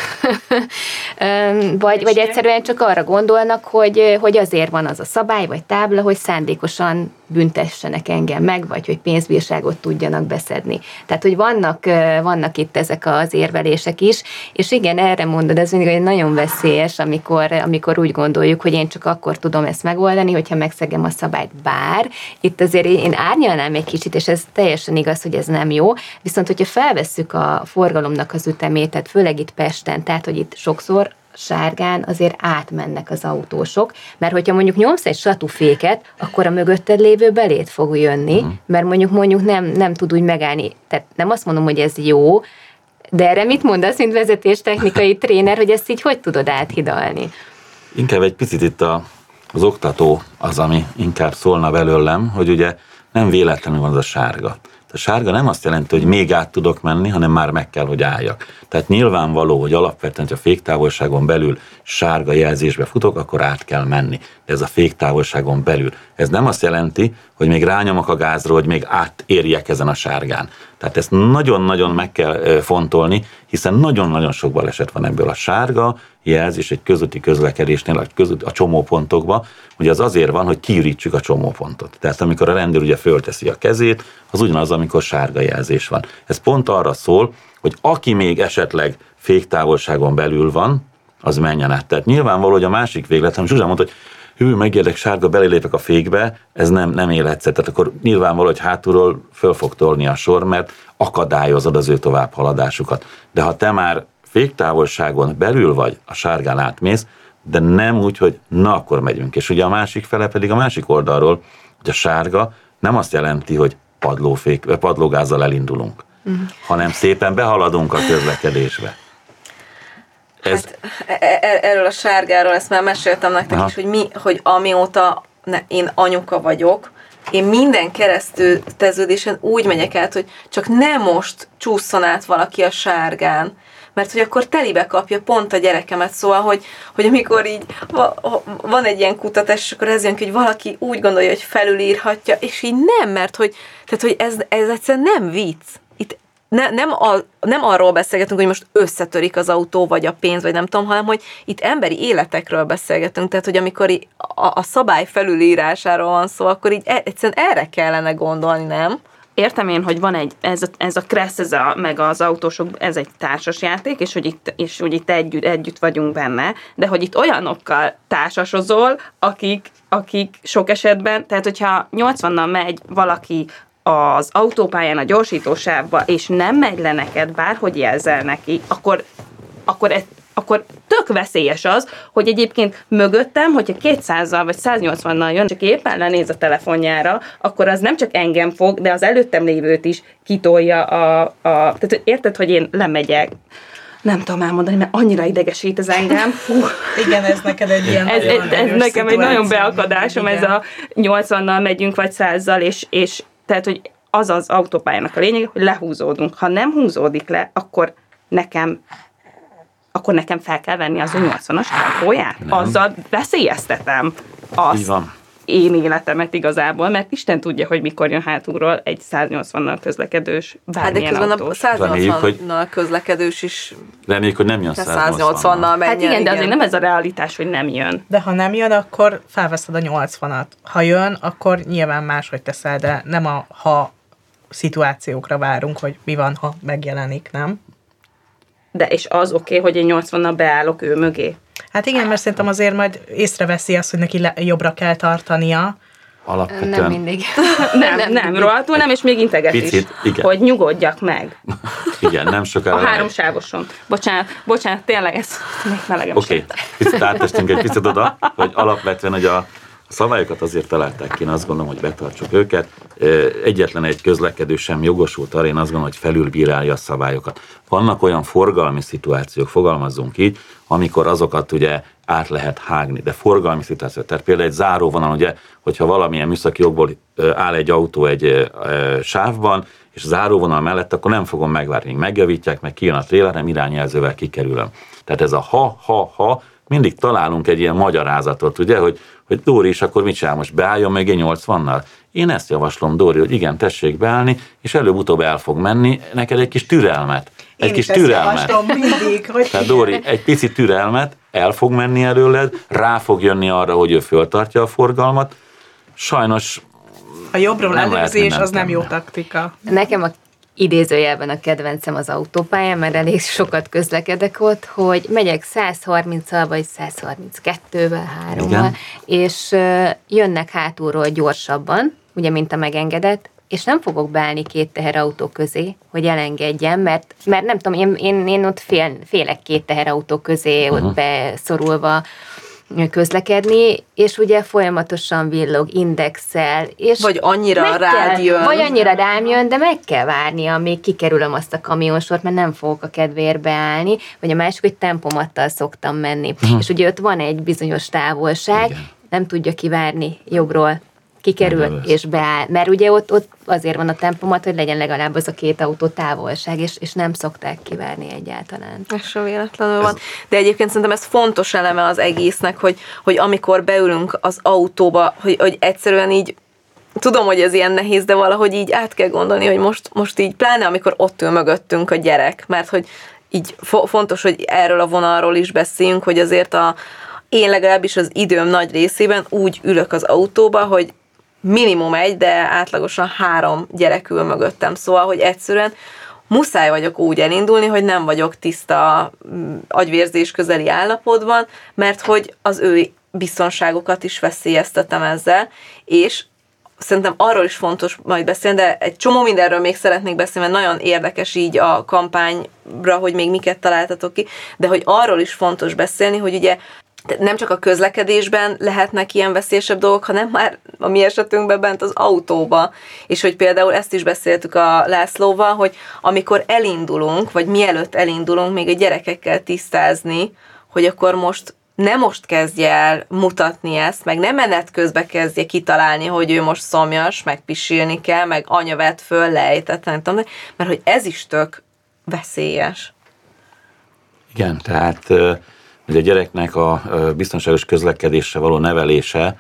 [SPEAKER 5] vagy, vagy egyszerűen csak arra gondolnak, hogy, hogy azért van az a szabály, vagy tábla, hogy szándékosan büntessenek engem meg, vagy hogy pénzbírságot tudjanak beszedni. Tehát, hogy vannak, vannak itt ezek az érvelések is, és igen, erre mondod, ez mindig nagyon veszélyes, amikor, amikor úgy gondoljuk, hogy én csak akkor tudom ezt megoldani, hogyha megszegem a szabályt. Bár itt azért én árnyalnám egy kicsit, és ez teljesen igaz, hogy ez nem jó, viszont hogyha felvesszük a forgalomnak az ütemét, tehát főleg itt Pesten, tehát hogy itt sokszor sárgán azért átmennek az autósok, mert hogyha mondjuk nyomsz egy satuféket, akkor a mögötted lévő belét fog jönni, uh-huh. mert mondjuk mondjuk nem, nem tud úgy megállni. Tehát nem azt mondom, hogy ez jó, de erre mit mondasz, mint vezetéstechnikai tréner, hogy ezt így hogy tudod áthidalni?
[SPEAKER 2] Inkább egy picit itt a, az oktató az, ami inkább szólna belőlem, hogy ugye nem véletlenül van az a sárga. A sárga nem azt jelenti, hogy még át tudok menni, hanem már meg kell, hogy álljak. Tehát nyilvánvaló, hogy alapvetően, ha féktávolságon belül sárga jelzésbe futok, akkor át kell menni. De ez a féktávolságon belül. Ez nem azt jelenti, hogy még rányomok a gázról, hogy még átérjek ezen a sárgán. Tehát ezt nagyon-nagyon meg kell fontolni, hiszen nagyon-nagyon sok baleset van ebből a sárga jelzés egy közötti közlekedésnél, a, között, a csomópontokba, ugye az azért van, hogy kiürítsük a csomópontot. Tehát amikor a rendőr ugye fölteszi a kezét, az ugyanaz, amikor sárga jelzés van. Ez pont arra szól, hogy aki még esetleg féktávolságon belül van, az menjen át. Tehát nyilvánvaló, hogy a másik véglet, hanem Zsuzsa mondta, hogy hű, megérdek sárga, belélépek a fékbe, ez nem, nem életszer. Tehát akkor nyilvánvaló, hogy hátulról föl fog tolni a sor, mert akadályozod az ő továbbhaladásukat. De ha te már féktávolságon belül vagy, a sárgán átmész, de nem úgy, hogy na akkor megyünk. És ugye a másik fele pedig a másik oldalról, hogy a sárga nem azt jelenti, hogy padlófék, padlógázzal elindulunk, uh-huh. hanem szépen behaladunk a közlekedésbe.
[SPEAKER 3] Ez... Hát, e, e, erről a sárgáról ezt már meséltem nektek Aha. is, hogy, mi, hogy amióta ne, én anyuka vagyok, én minden keresztül teződésen úgy megyek át, hogy csak nem most csúszson át valaki a sárgán, mert hogy akkor telibe kapja pont a gyerekemet, szóval, hogy, hogy amikor így van egy ilyen kutatás, és akkor ez jön ki, hogy valaki úgy gondolja, hogy felülírhatja, és így nem, mert hogy, tehát, hogy ez, ez egyszerűen nem vicc. Ne, nem, a, nem arról beszélgetünk, hogy most összetörik az autó, vagy a pénz, vagy nem tudom, hanem hogy itt emberi életekről beszélgetünk, tehát hogy amikor a, a szabály felülírásáról van szó, akkor így e, egyszerűen erre kellene gondolni, nem?
[SPEAKER 6] értem én, hogy van egy, ez a, ez a Kressz, ez a, meg az autósok, ez egy társas játék, és hogy itt, és hogy itt együtt, együtt vagyunk benne, de hogy itt olyanokkal társasozol, akik, akik sok esetben, tehát hogyha 80-nal megy valaki az autópályán a gyorsítósávba, és nem megy le neked, bárhogy jelzel neki, akkor, akkor ez, akkor tök veszélyes az, hogy egyébként mögöttem, hogyha 200-zal vagy 180-nal jön, csak éppen lenéz a telefonjára, akkor az nem csak engem fog, de az előttem lévőt is kitolja a... a tehát érted, hogy én lemegyek, nem tudom elmondani, mert annyira idegesít ez engem. Fú.
[SPEAKER 1] Igen, ez neked egy ilyen
[SPEAKER 6] Ez, ez, ez nekem egy nagyon beakadásom, igen. ez a 80-nal megyünk, vagy 100-zal, és, és tehát, hogy az az autópályának a lényeg, hogy lehúzódunk. Ha nem húzódik le, akkor nekem akkor nekem fel kell venni az 80-as autóját. Azzal veszélyeztetem azt. Így van én életemet igazából, mert Isten tudja, hogy mikor jön hátulról egy 180-nal közlekedős bármilyen hát de
[SPEAKER 3] autós. a 180-nal közlekedős is
[SPEAKER 2] Reméljük, hogy nem jön
[SPEAKER 3] 180-nal
[SPEAKER 6] menjen, Hát igen, igen, de azért nem ez a realitás, hogy nem jön.
[SPEAKER 1] De ha nem jön, akkor felveszed a 80-at. Ha jön, akkor nyilván máshogy teszel, de nem a ha szituációkra várunk, hogy mi van, ha megjelenik, nem?
[SPEAKER 6] De és az oké, okay, hogy én 80-nal beállok ő mögé.
[SPEAKER 1] Hát igen, mert szerintem azért majd észreveszi azt, hogy neki le, jobbra kell tartania.
[SPEAKER 2] Alapvetően.
[SPEAKER 5] Nem mindig.
[SPEAKER 6] nem, nem, nem rohadtul nem, és még integet Picit, is, igen. hogy nyugodjak meg.
[SPEAKER 2] igen, nem sokára.
[SPEAKER 6] A három sávoson. Bocsánat, bocsánat, tényleg ez még melegem
[SPEAKER 2] Oké, okay. picit átestünk egy picit oda, hogy alapvetően, hogy a szabályokat azért találták ki, én azt gondolom, hogy betartsuk őket. Egyetlen egy közlekedő sem jogosult arra, én azt gondolom, hogy felülbírálja a szabályokat. Vannak olyan forgalmi szituációk, fogalmazzunk így, amikor azokat ugye át lehet hágni, de forgalmi szituáció. Tehát például egy záróvonal, ugye, hogyha valamilyen műszaki jogból áll egy autó egy sávban, és záróvonal mellett, akkor nem fogom megvárni, megjavítják, meg kijön a tréler, hanem irányjelzővel kikerülöm. Tehát ez a ha, ha, ha, mindig találunk egy ilyen magyarázatot, ugye, hogy, hogy Dóri is akkor mit csinál, most beálljon egy 80-nal? Én ezt javaslom, Dóri, hogy igen, tessék beállni, és előbb-utóbb el fog menni, neked egy kis türelmet. Egy
[SPEAKER 1] Én
[SPEAKER 2] kis
[SPEAKER 1] is ezt
[SPEAKER 2] türelmet.
[SPEAKER 1] mindig, hogy
[SPEAKER 2] Tehát Dóri, egy pici türelmet, el fog menni előled, rá fog jönni arra, hogy ő föltartja a forgalmat. Sajnos
[SPEAKER 1] a jobbról
[SPEAKER 2] Nem
[SPEAKER 1] előzés az nem jó taktika.
[SPEAKER 5] Nekem a idézőjelben a kedvencem az autópályán, mert elég sokat közlekedek ott, hogy megyek 130-al vagy 132-vel, 3
[SPEAKER 2] Igen.
[SPEAKER 5] és jönnek hátulról gyorsabban, ugye, mint a megengedett, és nem fogok beállni két teherautó közé, hogy elengedjem, mert, mert nem tudom, én, én, én ott fél, félek két teherautó közé, uh-huh. ott beszorulva közlekedni, és ugye folyamatosan villog, indexel, és
[SPEAKER 3] Vagy annyira rád
[SPEAKER 5] kell,
[SPEAKER 3] jön.
[SPEAKER 5] Vagy annyira rám jön, de meg kell várni, amíg kikerülöm azt a kamionsort, mert nem fogok a kedvéért beállni, vagy a másik, hogy tempomattal szoktam menni. Uh-huh. És ugye ott van egy bizonyos távolság,
[SPEAKER 2] Igen.
[SPEAKER 5] nem tudja kivárni jobbról, kikerül
[SPEAKER 2] Megelőz.
[SPEAKER 5] és beáll. Mert ugye ott, ott azért van a tempomat, hogy legyen legalább az a két autó távolság, és, és nem szokták kivárni egyáltalán.
[SPEAKER 3] Ez sem véletlenül van. De egyébként szerintem ez fontos eleme az egésznek, hogy, hogy amikor beülünk az autóba, hogy, hogy egyszerűen így Tudom, hogy ez ilyen nehéz, de valahogy így át kell gondolni, hogy most, most így, pláne amikor ott ül mögöttünk a gyerek, mert hogy így fo- fontos, hogy erről a vonalról is beszéljünk, hogy azért a, én legalábbis az időm nagy részében úgy ülök az autóba, hogy minimum egy, de átlagosan három gyerek mögöttem. Szóval, hogy egyszerűen muszáj vagyok úgy elindulni, hogy nem vagyok tiszta mm, agyvérzés közeli állapotban, mert hogy az ő biztonságokat is veszélyeztetem ezzel, és szerintem arról is fontos majd beszélni, de egy csomó mindenről még szeretnék beszélni, mert nagyon érdekes így a kampányra, hogy még miket találtatok ki, de hogy arról is fontos beszélni, hogy ugye nem csak a közlekedésben lehetnek ilyen veszélyesebb dolgok, hanem már a mi esetünkben bent az autóba. És hogy például ezt is beszéltük a Lászlóval, hogy amikor elindulunk, vagy mielőtt elindulunk, még a gyerekekkel tisztázni, hogy akkor most ne most kezdje el mutatni ezt, meg nem menet közben kezdje kitalálni, hogy ő most szomjas, meg pisilni kell, meg anya vett föl, lejtett, nem tudom, mert hogy ez is tök veszélyes.
[SPEAKER 2] Igen, tehát hogy a gyereknek a biztonságos közlekedésre való nevelése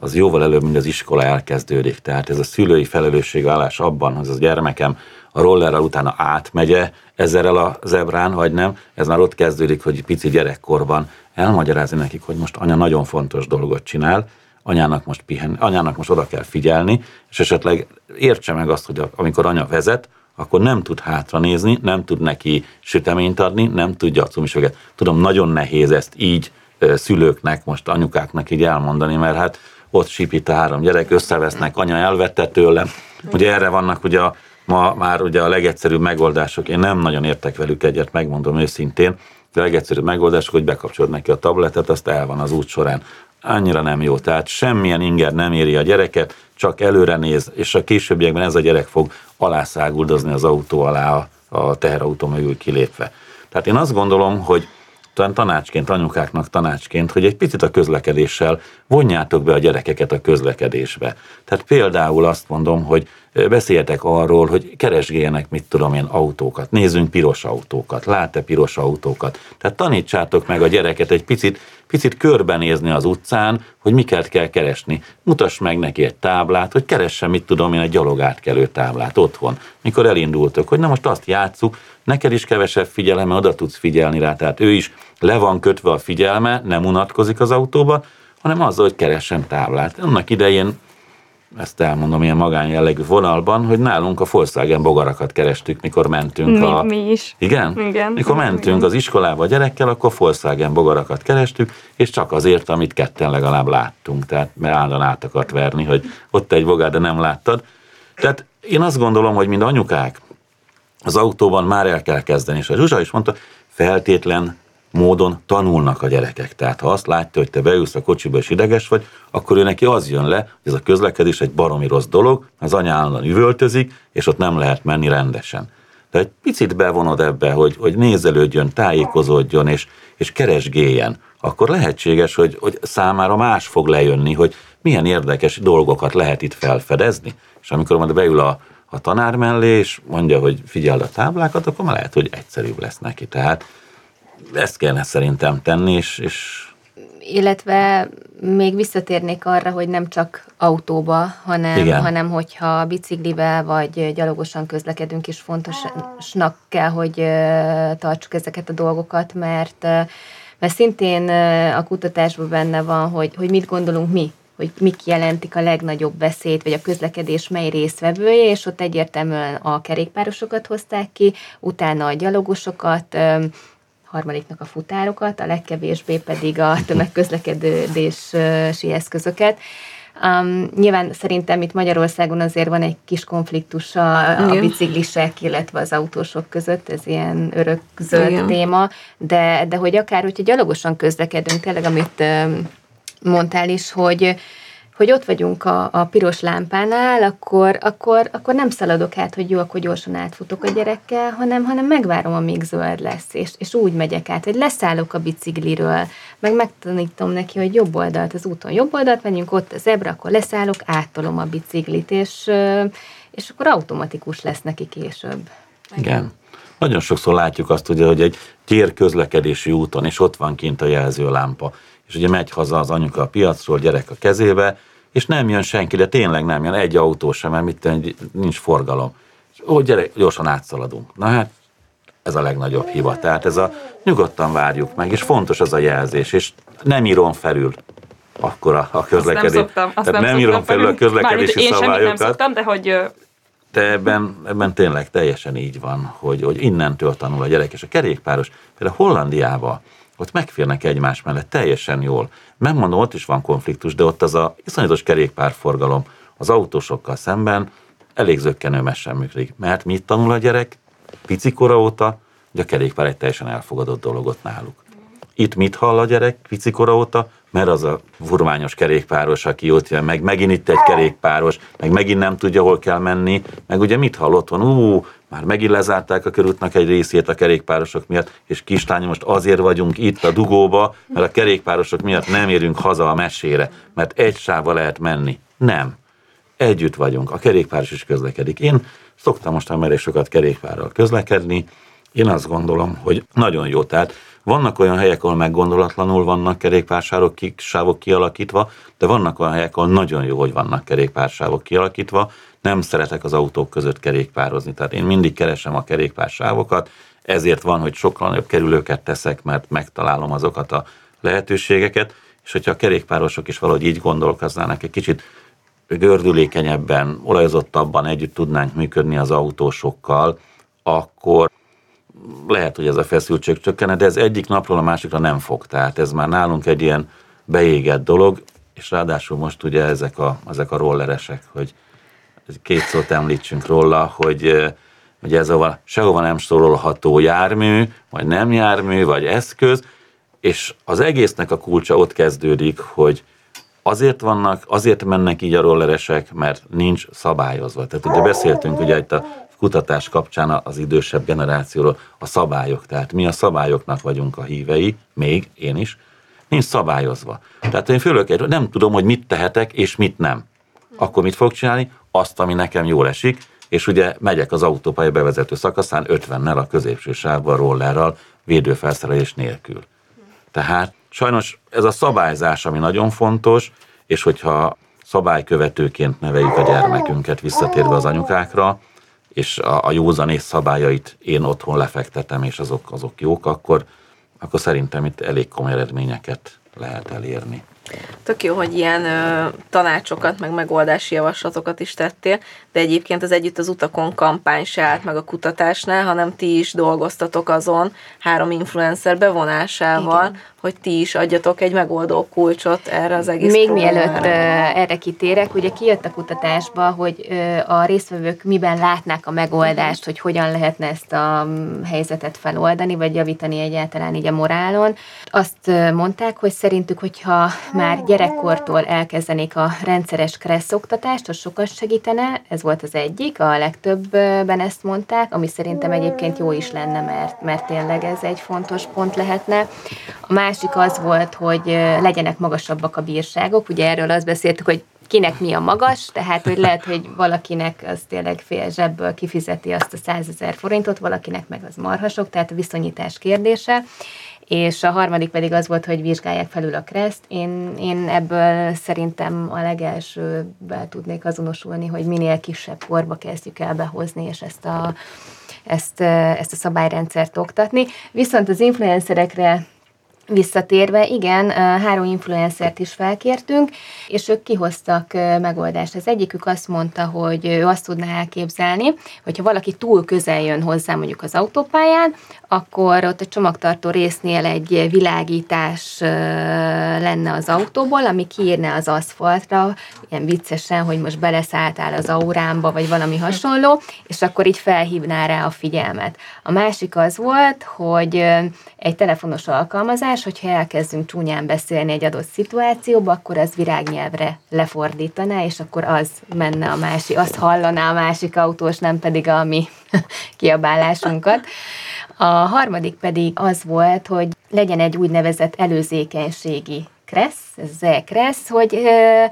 [SPEAKER 2] az jóval előbb, mint az iskola elkezdődik. Tehát ez a szülői felelősségvállás abban, hogy az gyermekem a rollerrel utána átmegye ezerrel a zebrán, vagy nem, ez már ott kezdődik, hogy pici gyerekkorban elmagyarázni nekik, hogy most anya nagyon fontos dolgot csinál, anyának most pihen, anyának most oda kell figyelni, és esetleg értse meg azt, hogy amikor anya vezet, akkor nem tud hátra nézni, nem tud neki süteményt adni, nem tudja a cumisöget. Tudom, nagyon nehéz ezt így szülőknek, most anyukáknak így elmondani, mert hát ott sípít a három gyerek, összevesznek, anya elvette tőlem. Ugye erre vannak ugye a, ma már ugye a legegyszerűbb megoldások. Én nem nagyon értek velük egyet, megmondom őszintén. De a legegyszerűbb megoldások, hogy bekapcsolod neki a tabletet, azt el van az út során. Annyira nem jó. Tehát semmilyen inger nem éri a gyereket, csak előre néz, és a későbbiekben ez a gyerek fog alászáguldozni az autó alá, a, a teherautó mögül kilépve. Tehát én azt gondolom, hogy talán tanácsként, anyukáknak tanácsként, hogy egy picit a közlekedéssel vonjátok be a gyerekeket a közlekedésbe. Tehát például azt mondom, hogy ö, beszéljetek arról, hogy keresgéljenek, mit tudom én, autókat, nézzünk piros autókat, lát-e piros autókat. Tehát tanítsátok meg a gyereket egy picit, picit körbenézni az utcán, hogy miket kell keresni. Mutass meg neki egy táblát, hogy keresse, mit tudom én, egy gyalogátkelő táblát otthon, mikor elindultok, hogy na most azt játsszuk, neked is kevesebb figyelme, oda tudsz figyelni rá, tehát ő is le van kötve a figyelme, nem unatkozik az autóba, hanem azzal, hogy keressen táblát. Annak idején ezt elmondom ilyen magánjellegű vonalban, hogy nálunk a Volkswagen bogarakat kerestük, mikor mentünk
[SPEAKER 6] Mi,
[SPEAKER 2] a...
[SPEAKER 6] mi is.
[SPEAKER 2] Igen?
[SPEAKER 6] Igen.
[SPEAKER 2] Mikor mentünk
[SPEAKER 6] Igen.
[SPEAKER 2] az iskolába a gyerekkel, akkor Volkswagen bogarakat kerestük, és csak azért, amit ketten legalább láttunk. Tehát mert állandóan át akart verni, hogy ott egy bogár, de nem láttad. Tehát én azt gondolom, hogy mind anyukák az autóban már el kell kezdeni. És a Zsuzsa is mondta, feltétlen módon tanulnak a gyerekek. Tehát ha azt látja, hogy te beülsz a kocsiba és ideges vagy, akkor ő neki az jön le, hogy ez a közlekedés egy baromi rossz dolog, az anya állandóan üvöltözik, és ott nem lehet menni rendesen. De egy picit bevonod ebbe, hogy, hogy nézelődjön, tájékozódjon, és, és keresgéljen, akkor lehetséges, hogy, hogy számára más fog lejönni, hogy milyen érdekes dolgokat lehet itt felfedezni. És amikor majd beül a, a tanár mellé, és mondja, hogy figyeld a táblákat, akkor már lehet, hogy egyszerűbb lesz neki. Tehát ezt kellene szerintem tenni, és, és
[SPEAKER 5] illetve még visszatérnék arra, hogy nem csak autóba, hanem, Igen. hanem hogyha biciklivel vagy gyalogosan közlekedünk is fontosnak kell, hogy tartsuk ezeket a dolgokat, mert, mert szintén a kutatásban benne van, hogy, hogy mit gondolunk mi hogy mik jelentik a legnagyobb veszélyt, vagy a közlekedés mely résztvevője, és ott egyértelműen a kerékpárosokat hozták ki, utána a gyalogosokat, harmadiknak a futárokat, a legkevésbé pedig a tömegközlekedési eszközöket. Um, nyilván szerintem itt Magyarországon azért van egy kis konfliktus a, a biciklisek, illetve az autósok között, ez ilyen Igen. téma, de, de hogy akár, hogyha gyalogosan közlekedünk, tényleg amit um, mondtál is, hogy hogy ott vagyunk a, a piros lámpánál, akkor, akkor, akkor nem szaladok át, hogy jó, akkor gyorsan átfutok a gyerekkel, hanem, hanem megvárom, amíg zöld lesz, és, és úgy megyek át, hogy leszállok a bicikliről, meg megtanítom neki, hogy jobb oldalt az úton, jobb oldalt megyünk, ott a zebra, akkor leszállok, áttolom a biciklit, és, és akkor automatikus lesz neki később.
[SPEAKER 2] Igen. Nagyon sokszor látjuk azt, ugye, hogy egy térközlekedési úton, és ott van kint a jelzőlámpa, és ugye megy haza az anyuka a piacról, gyerek a kezébe, és nem jön senki, de tényleg nem jön, egy autó sem, mert mit, nincs forgalom. Ó, gyere, gyorsan átszaladunk. Na hát, ez a legnagyobb hiba. Tehát ez a nyugodtan várjuk meg, és fontos az a jelzés, és nem írom felül akkor a, a közlekedés. Azt nem szoktam, azt Tehát nem, nem írom felül a közlekedési én szabályokat.
[SPEAKER 6] nem szoktam, de hogy
[SPEAKER 2] de ebben, ebben tényleg teljesen így van, hogy, hogy innentől tanul a gyerek, és a kerékpáros, például Hollandiában ott megférnek egymás mellett teljesen jól. Nem ott is van konfliktus, de ott az a iszonyatos kerékpárforgalom az autósokkal szemben elég zöggenőmesen működik. Mert mit tanul a gyerek picikora óta, hogy a kerékpár egy teljesen elfogadott dologot náluk. Itt mit hall a gyerek picikora óta? Mert az a furmányos kerékpáros, aki ott jön, meg megint itt egy kerékpáros, meg megint nem tudja, hol kell menni, meg ugye mit hall otthon? Ú, már megint lezárták a körútnak egy részét a kerékpárosok miatt, és kislány, most azért vagyunk itt a dugóba, mert a kerékpárosok miatt nem érünk haza a mesére, mert egy sávba lehet menni. Nem. Együtt vagyunk, a kerékpáros is közlekedik. Én szoktam most már sokat kerékpárral közlekedni, én azt gondolom, hogy nagyon jó. Tehát vannak olyan helyek, ahol meggondolatlanul vannak kerékpársávok sávok kialakítva, de vannak olyan helyek, ahol nagyon jó, hogy vannak kerékpársávok kialakítva. Nem szeretek az autók között kerékpározni, tehát én mindig keresem a kerékpársávokat, ezért van, hogy sokkal nagyobb kerülőket teszek, mert megtalálom azokat a lehetőségeket, és hogyha a kerékpárosok is valahogy így gondolkoznának, egy kicsit gördülékenyebben, olajozottabban együtt tudnánk működni az autósokkal, akkor lehet, hogy ez a feszültség csökkene, de ez egyik napról a másikra nem fog. Tehát ez már nálunk egy ilyen beégett dolog, és ráadásul most ugye ezek a, ezek a rolleresek, hogy két szót említsünk róla, hogy hogy ez a sehova nem sorolható jármű, vagy nem jármű, vagy eszköz, és az egésznek a kulcsa ott kezdődik, hogy azért vannak, azért mennek így a rolleresek, mert nincs szabályozva. Tehát ugye beszéltünk ugye itt a kutatás kapcsán az idősebb generációról a szabályok. Tehát mi a szabályoknak vagyunk a hívei, még én is, nincs szabályozva. Tehát én fölök nem tudom, hogy mit tehetek és mit nem. Akkor mit fog csinálni? Azt, ami nekem jól esik, és ugye megyek az autópálya bevezető szakaszán 50-nel a középső sávban rollerral, védőfelszerelés nélkül. Tehát sajnos ez a szabályzás, ami nagyon fontos, és hogyha szabálykövetőként neveljük a gyermekünket visszatérve az anyukákra, és a, a józanész szabályait én otthon lefektetem, és azok, azok jók, akkor, akkor szerintem itt elég komoly eredményeket lehet elérni.
[SPEAKER 3] Tök jó, hogy ilyen ö, tanácsokat, meg megoldási javaslatokat is tettél, de egyébként az Együtt az utakon kampány se állt meg a kutatásnál, hanem ti is dolgoztatok azon három influencer bevonásával, Igen. Hogy ti is adjatok egy megoldó kulcsot erre az egész
[SPEAKER 5] Még mielőtt ö, erre kitérek, ugye kijött a kutatásba, hogy a résztvevők miben látnák a megoldást, hogy hogyan lehetne ezt a helyzetet feloldani, vagy javítani egyáltalán így a morálon. Azt mondták, hogy szerintük, hogyha már gyerekkortól elkezdenék a rendszeres kressz oktatást, az sokat segítene, ez volt az egyik, a legtöbben ezt mondták, ami szerintem egyébként jó is lenne, mert, mert tényleg ez egy fontos pont lehetne. A másik az volt, hogy legyenek magasabbak a bírságok, ugye erről azt beszéltük, hogy kinek mi a magas, tehát hogy lehet, hogy valakinek az tényleg fél zsebből kifizeti azt a 100 ezer forintot, valakinek meg az marhasok, tehát a viszonyítás kérdése és a harmadik pedig az volt, hogy vizsgálják felül a kreszt. Én, én ebből szerintem a legelsőben tudnék azonosulni, hogy minél kisebb korba kezdjük el behozni, és ezt a, ezt, ezt a szabályrendszert oktatni. Viszont az influencerekre Visszatérve, igen, három influencert is felkértünk, és ők kihoztak megoldást. Az egyikük azt mondta, hogy ő azt tudná elképzelni, hogyha valaki túl közel jön hozzá mondjuk az autópályán, akkor ott a csomagtartó résznél egy világítás lenne az autóból, ami kiírne az aszfaltra, ilyen viccesen, hogy most beleszálltál az aurámba, vagy valami hasonló, és akkor így felhívná rá a figyelmet. A másik az volt, hogy egy telefonos alkalmazás, hogyha elkezdünk csúnyán beszélni egy adott szituációba, akkor az virágnyelvre lefordítaná, és akkor az menne a másik, azt hallaná a másik autós, nem pedig a mi kiabálásunkat. A harmadik pedig az volt, hogy legyen egy úgynevezett előzékenységi kressz, ez kressz, hogy ö,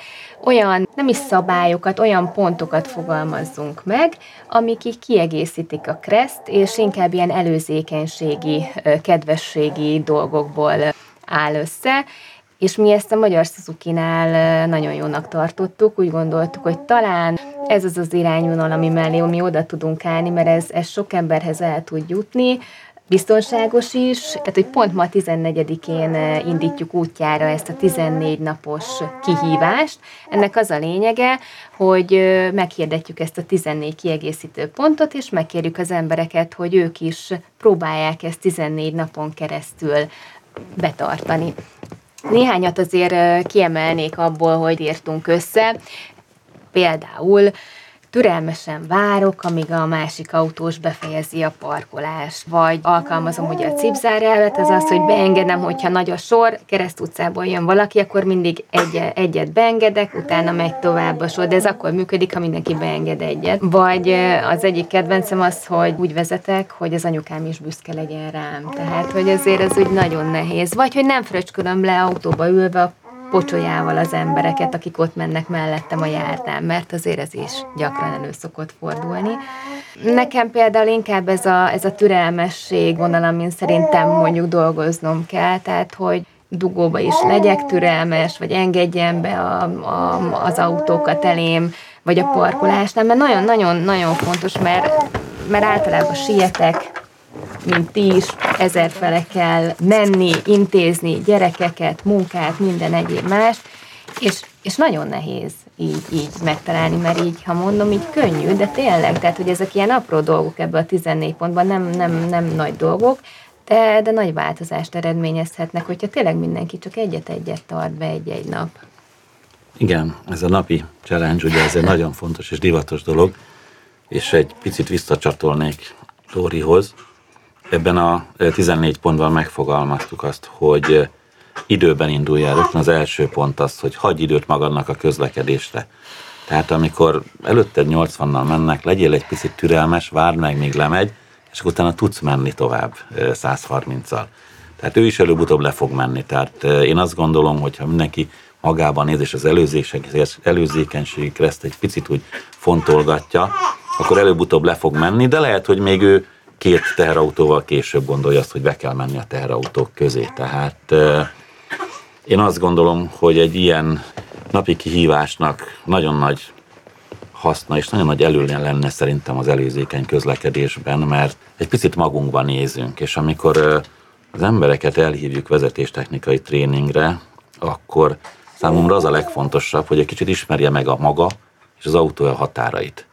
[SPEAKER 5] olyan nem is szabályokat, olyan pontokat fogalmazzunk meg, amik így kiegészítik a kreszt, és inkább ilyen előzékenységi, ö, kedvességi dolgokból áll össze, és mi ezt a Magyar Suzuki-nál nagyon jónak tartottuk, úgy gondoltuk, hogy talán ez az az irányvonal, ami mellé mi oda tudunk állni, mert ez, ez sok emberhez el tud jutni, biztonságos is, tehát hogy pont ma 14-én indítjuk útjára ezt a 14 napos kihívást. Ennek az a lényege, hogy meghirdetjük ezt a 14 kiegészítő pontot, és megkérjük az embereket, hogy ők is próbálják ezt 14 napon keresztül betartani. Néhányat azért kiemelnék abból, hogy írtunk össze. Például türelmesen várok, amíg a másik autós befejezi a parkolást, vagy alkalmazom ugye a cipzárelvet, az az, hogy beengedem, hogyha nagy a sor, keresztutcából jön valaki, akkor mindig egy, egyet beengedek, utána megy tovább a sor, de ez akkor működik, ha mindenki beenged egyet. Vagy az egyik kedvencem az, hogy úgy vezetek, hogy az anyukám is büszke legyen rám. Tehát, hogy azért ez úgy nagyon nehéz. Vagy, hogy nem fröcskölöm le autóba ülve pocsolyával az embereket, akik ott mennek mellettem a járdán, mert azért ez is gyakran elő szokott fordulni. Nekem például inkább ez a, ez a türelmesség vonal, amin szerintem mondjuk dolgoznom kell, tehát hogy dugóba is legyek türelmes, vagy engedjen be a, a, az autókat elém, vagy a parkolásnál, mert nagyon-nagyon-nagyon fontos, mert, mert általában sietek, mint ti is, fele kell menni, intézni gyerekeket, munkát, minden egyéb más, és, és nagyon nehéz így, így megtalálni, mert így, ha mondom, így könnyű, de tényleg, tehát hogy ezek ilyen apró dolgok ebbe a 14 pontban, nem, nem, nem nagy dolgok, de, de nagy változást eredményezhetnek, hogyha tényleg mindenki csak egyet-egyet tart be egy-egy nap.
[SPEAKER 2] Igen, ez a napi challenge, ugye ez egy nagyon fontos és divatos dolog, és egy picit visszacsatolnék Dórihoz, Ebben a 14 pontban megfogalmaztuk azt, hogy időben indulj el. Rögtön az első pont az, hogy hagyj időt magadnak a közlekedésre. Tehát amikor előtted 80-nal mennek, legyél egy picit türelmes, várd meg, míg lemegy, és utána tudsz menni tovább 130-al. Tehát ő is előbb-utóbb le fog menni. Tehát én azt gondolom, hogy ha mindenki magában néz, és az előzékenységi kereszt egy picit úgy fontolgatja, akkor előbb-utóbb le fog menni, de lehet, hogy még ő két teherautóval később gondolja azt, hogy be kell menni a teherautók közé. Tehát én azt gondolom, hogy egy ilyen napi kihívásnak nagyon nagy haszna és nagyon nagy előnye lenne szerintem az előzékeny közlekedésben, mert egy picit magunkban nézünk, és amikor az embereket elhívjuk vezetéstechnikai tréningre, akkor Számomra az a legfontosabb, hogy egy kicsit ismerje meg a maga és az autója határait.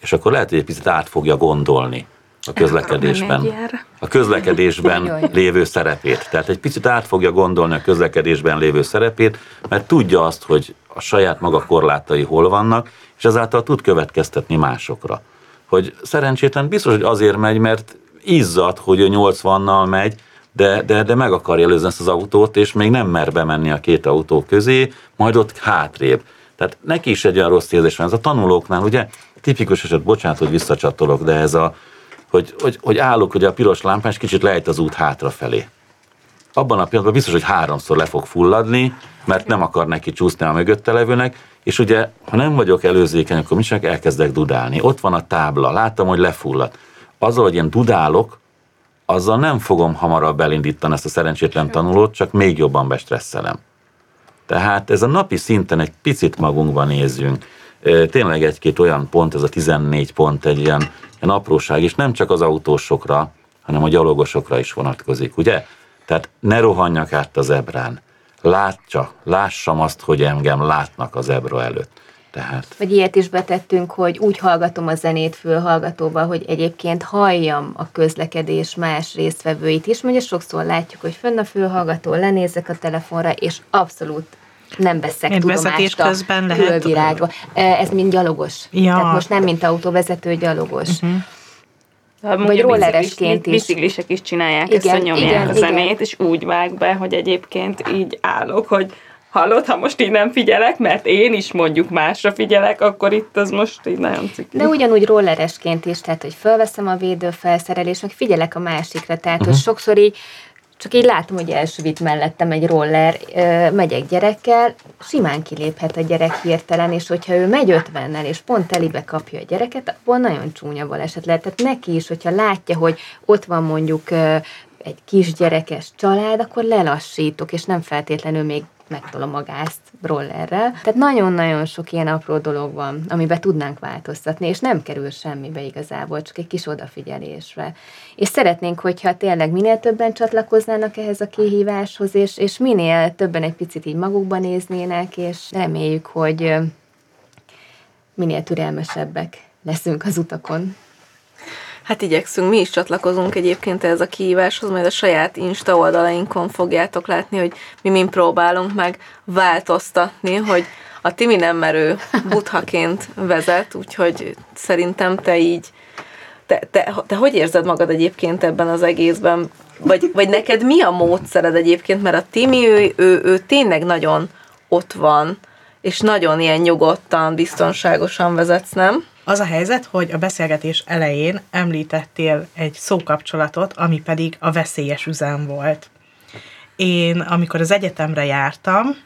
[SPEAKER 2] És akkor lehet, hogy egy picit át fogja gondolni a közlekedésben, a közlekedésben lévő szerepét. Tehát egy picit át fogja gondolni a közlekedésben lévő szerepét, mert tudja azt, hogy a saját maga korlátai hol vannak, és ezáltal tud következtetni másokra. Hogy szerencsétlen biztos, hogy azért megy, mert izzad, hogy ő 80-nal megy, de, de, de meg akarja előzni ezt az autót, és még nem mer bemenni a két autó közé, majd ott hátrébb. Tehát neki is egy olyan rossz érzés van. Ez a tanulóknál, ugye, tipikus eset, bocsánat, hogy visszacsatolok, de ez a, hogy, hogy, hogy állok, hogy a piros lámpás kicsit lejt az út hátrafelé. Abban a pillanatban biztos, hogy háromszor le fog fulladni, mert nem akar neki csúszni a mögötte levőnek, és ugye, ha nem vagyok előzékeny, akkor mi csak elkezdek dudálni. Ott van a tábla, látom, hogy lefullad. Azzal, hogy én dudálok, azzal nem fogom hamarabb elindítani ezt a szerencsétlen tanulót, csak még jobban bestresszelem. Tehát ez a napi szinten egy picit magunkban nézzünk. Tényleg egy-két olyan pont, ez a 14 pont egy ilyen, ilyen apróság, és nem csak az autósokra, hanem a gyalogosokra is vonatkozik, ugye? Tehát ne rohanjak át az ebrán. Látja, lássam azt, hogy engem látnak az ebra előtt. Tehát...
[SPEAKER 5] Vagy ilyet is betettünk, hogy úgy hallgatom a zenét fülhallgatóba, hogy egyébként halljam a közlekedés más résztvevőit is. Ugye sokszor látjuk, hogy fönn a fülhallgató, lenézek a telefonra, és abszolút nem veszek Én tudomást a közben külvilágról. Ez mind gyalogos. Ja. Tehát most nem mint autóvezető, gyalogos. Uh-huh.
[SPEAKER 6] Vagy rolleresként is. Biciklisek is csinálják igen, ezt, hogy nyomják igen, a zenét, igen. és úgy vág be, hogy egyébként így állok, hogy hallod, ha most így nem figyelek, mert én is mondjuk másra figyelek, akkor itt az most így nagyon cikli.
[SPEAKER 5] De ugyanúgy rolleresként is, tehát hogy felveszem a védőfelszerelést, meg figyelek a másikra, tehát uh-huh. hogy sokszor így csak így látom, hogy elsüvít mellettem egy roller, megyek gyerekkel, simán kiléphet a gyerek hirtelen, és hogyha ő megy ötvennel, és pont telibe kapja a gyereket, akkor nagyon csúnya baleset lehet. Tehát neki is, hogyha látja, hogy ott van mondjuk egy kisgyerekes család, akkor lelassítok, és nem feltétlenül még megtolom a gázt rollerrel. Tehát nagyon-nagyon sok ilyen apró dolog van, amiben tudnánk változtatni, és nem kerül semmibe igazából, csak egy kis odafigyelésre. És szeretnénk, hogyha tényleg minél többen csatlakoznának ehhez a kihíváshoz, és, és minél többen egy picit így magukba néznének, és reméljük, hogy minél türelmesebbek leszünk az utakon.
[SPEAKER 3] Hát igyekszünk, mi is csatlakozunk egyébként ez a kihíváshoz, majd a saját Insta oldalainkon fogjátok látni, hogy mi mind próbálunk meg változtatni, hogy a Timi nem merő buthaként vezet, úgyhogy szerintem te így, te, te, te hogy érzed magad egyébként ebben az egészben? Vagy, vagy neked mi a módszered egyébként? Mert a Timi, ő, ő, ő tényleg nagyon ott van, és nagyon ilyen nyugodtan, biztonságosan vezetsz, nem?
[SPEAKER 1] Az a helyzet, hogy a beszélgetés elején említettél egy szókapcsolatot, ami pedig a veszélyes üzem volt. Én, amikor az egyetemre jártam,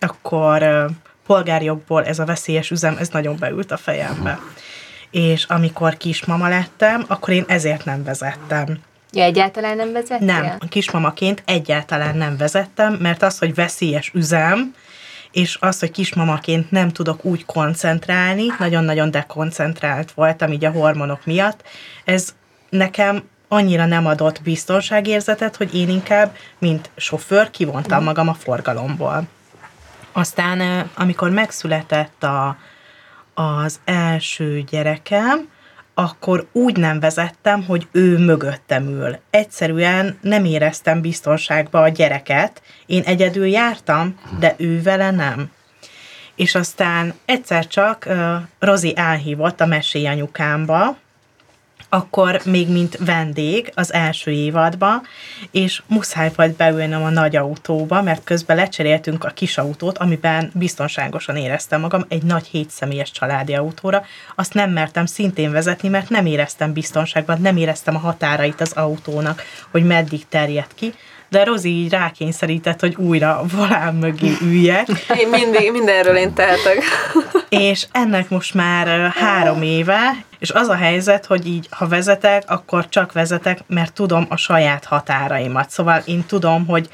[SPEAKER 1] akkor polgárjogból ez a veszélyes üzem, ez nagyon beült a fejembe. És amikor kismama lettem, akkor én ezért nem vezettem.
[SPEAKER 5] Ja, egyáltalán nem vezettél?
[SPEAKER 1] Nem, kismamaként egyáltalán nem vezettem, mert az, hogy veszélyes üzem, és az, hogy kismamaként nem tudok úgy koncentrálni, nagyon-nagyon dekoncentrált voltam így a hormonok miatt, ez nekem annyira nem adott biztonságérzetet, hogy én inkább, mint sofőr, kivontam magam a forgalomból. Aztán, amikor megszületett a, az első gyerekem, akkor úgy nem vezettem, hogy ő mögöttem ül. Egyszerűen nem éreztem biztonságba a gyereket. Én egyedül jártam, de ő vele nem. És aztán egyszer csak uh, Rozi elhívott a mesélyanyukámba, akkor még mint vendég az első évadban, és muszáj volt beülnöm a nagy autóba, mert közben lecseréltünk a kis autót, amiben biztonságosan éreztem magam, egy nagy hétszemélyes családi autóra. Azt nem mertem szintén vezetni, mert nem éreztem biztonságban, nem éreztem a határait az autónak, hogy meddig terjed ki de Rozi így rákényszerített, hogy újra volán mögé üljek.
[SPEAKER 3] Én mindig, mindenről én tehetek.
[SPEAKER 1] És ennek most már három éve, és az a helyzet, hogy így, ha vezetek, akkor csak vezetek, mert tudom a saját határaimat. Szóval én tudom, hogy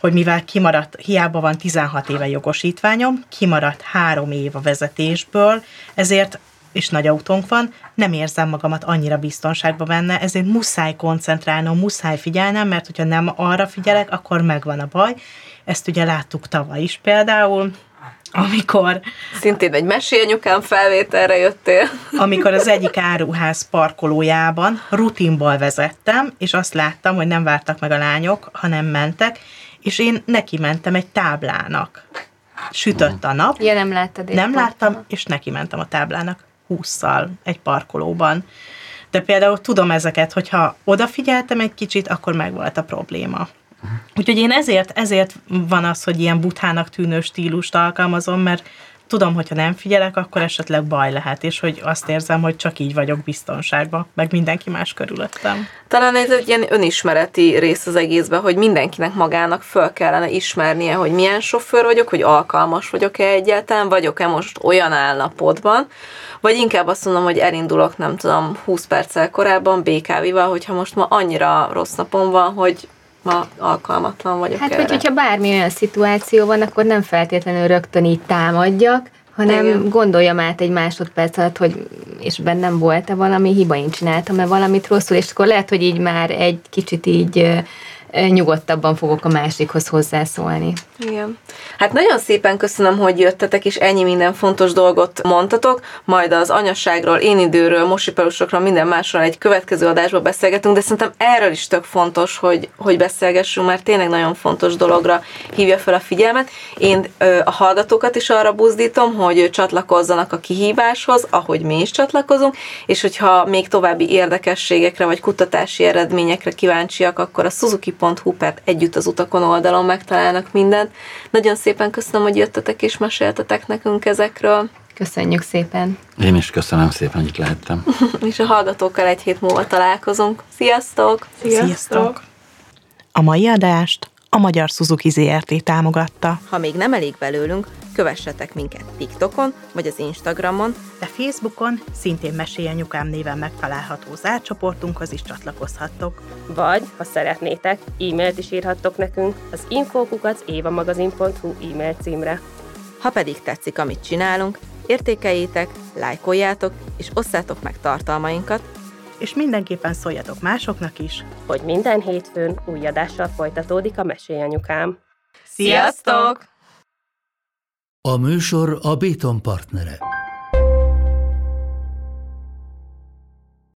[SPEAKER 1] hogy mivel kimaradt, hiába van 16 éve jogosítványom, kimaradt három év a vezetésből, ezért és nagy autónk van, nem érzem magamat annyira biztonságban benne, ezért muszáj koncentrálnom, muszáj figyelnem, mert hogyha nem arra figyelek, akkor megvan a baj. Ezt ugye láttuk tavaly is például, amikor,
[SPEAKER 3] Szintén egy mesélyanyukám felvételre jöttél.
[SPEAKER 1] amikor az egyik áruház parkolójában rutinból vezettem, és azt láttam, hogy nem vártak meg a lányok, hanem mentek, és én neki mentem egy táblának. Sütött a nap,
[SPEAKER 5] Ja, nem láttad
[SPEAKER 1] nem láttam, és neki mentem a táblának húszszal egy parkolóban. De például tudom ezeket, hogyha odafigyeltem egy kicsit, akkor megvolt a probléma. Úgyhogy én ezért, ezért van az, hogy ilyen buthának tűnő stílust alkalmazom, mert tudom, hogyha nem figyelek, akkor esetleg baj lehet, és hogy azt érzem, hogy csak így vagyok biztonságban, meg mindenki más körülöttem.
[SPEAKER 3] Talán ez egy ilyen önismereti rész az egészben, hogy mindenkinek magának föl kellene ismernie, hogy milyen sofőr vagyok, hogy alkalmas vagyok-e egyáltalán, vagyok-e most olyan állapotban, vagy inkább azt mondom, hogy elindulok, nem tudom, 20 perccel korábban BKV-val, hogyha most ma annyira rossz napom van, hogy ma alkalmatlan vagyok
[SPEAKER 5] Hát,
[SPEAKER 3] erre.
[SPEAKER 5] vagy hogyha bármi olyan szituáció van, akkor nem feltétlenül rögtön így támadjak, hanem
[SPEAKER 3] Igen.
[SPEAKER 5] Gondoljam át egy másodperc alatt, hogy és bennem volt-e valami hiba, én csináltam-e valamit rosszul, és akkor lehet, hogy így már egy kicsit így nyugodtabban fogok a másikhoz hozzászólni.
[SPEAKER 3] Igen. Hát nagyon szépen köszönöm, hogy jöttetek, és ennyi minden fontos dolgot mondtatok, majd az anyasságról, én időről, mosipelusokról, minden másról egy következő adásban beszélgetünk, de szerintem erről is tök fontos, hogy, hogy beszélgessünk, mert tényleg nagyon fontos dologra hívja fel a figyelmet. Én a hallgatókat is arra buzdítom, hogy csatlakozzanak a kihíváshoz, ahogy mi is csatlakozunk, és hogyha még további érdekességekre vagy kutatási eredményekre kíváncsiak, akkor a suzuki.hu per együtt az utakon oldalon megtalálnak mindent. Nagyon szépen köszönöm, hogy jöttetek és meséltetek nekünk ezekről,
[SPEAKER 5] Köszönjük szépen!
[SPEAKER 2] Én is köszönöm szépen, hogy itt lehettem.
[SPEAKER 3] és a hallgatókkal egy hét múlva találkozunk. Sziasztok!
[SPEAKER 1] Sziasztok! A mai adást a Magyar Suzuki ZRT támogatta,
[SPEAKER 3] Ha még nem elég belőlünk, kövessetek minket TikTokon vagy az Instagramon,
[SPEAKER 1] de Facebookon szintén Mesélyanyukám néven megtalálható zárcsoportunkhoz is csatlakozhattok.
[SPEAKER 4] Vagy, ha szeretnétek, e-mailt is írhattok nekünk az infókukat évamagazin.hu e-mail címre.
[SPEAKER 3] Ha pedig tetszik, amit csinálunk, értékeljétek, lájkoljátok és osszátok meg tartalmainkat,
[SPEAKER 1] És mindenképpen szóljatok másoknak is.
[SPEAKER 4] hogy minden hétfőn új adással folytatódik a Mesélyanyukám.
[SPEAKER 3] Sziasztok!
[SPEAKER 7] A műsor a Béton partnere.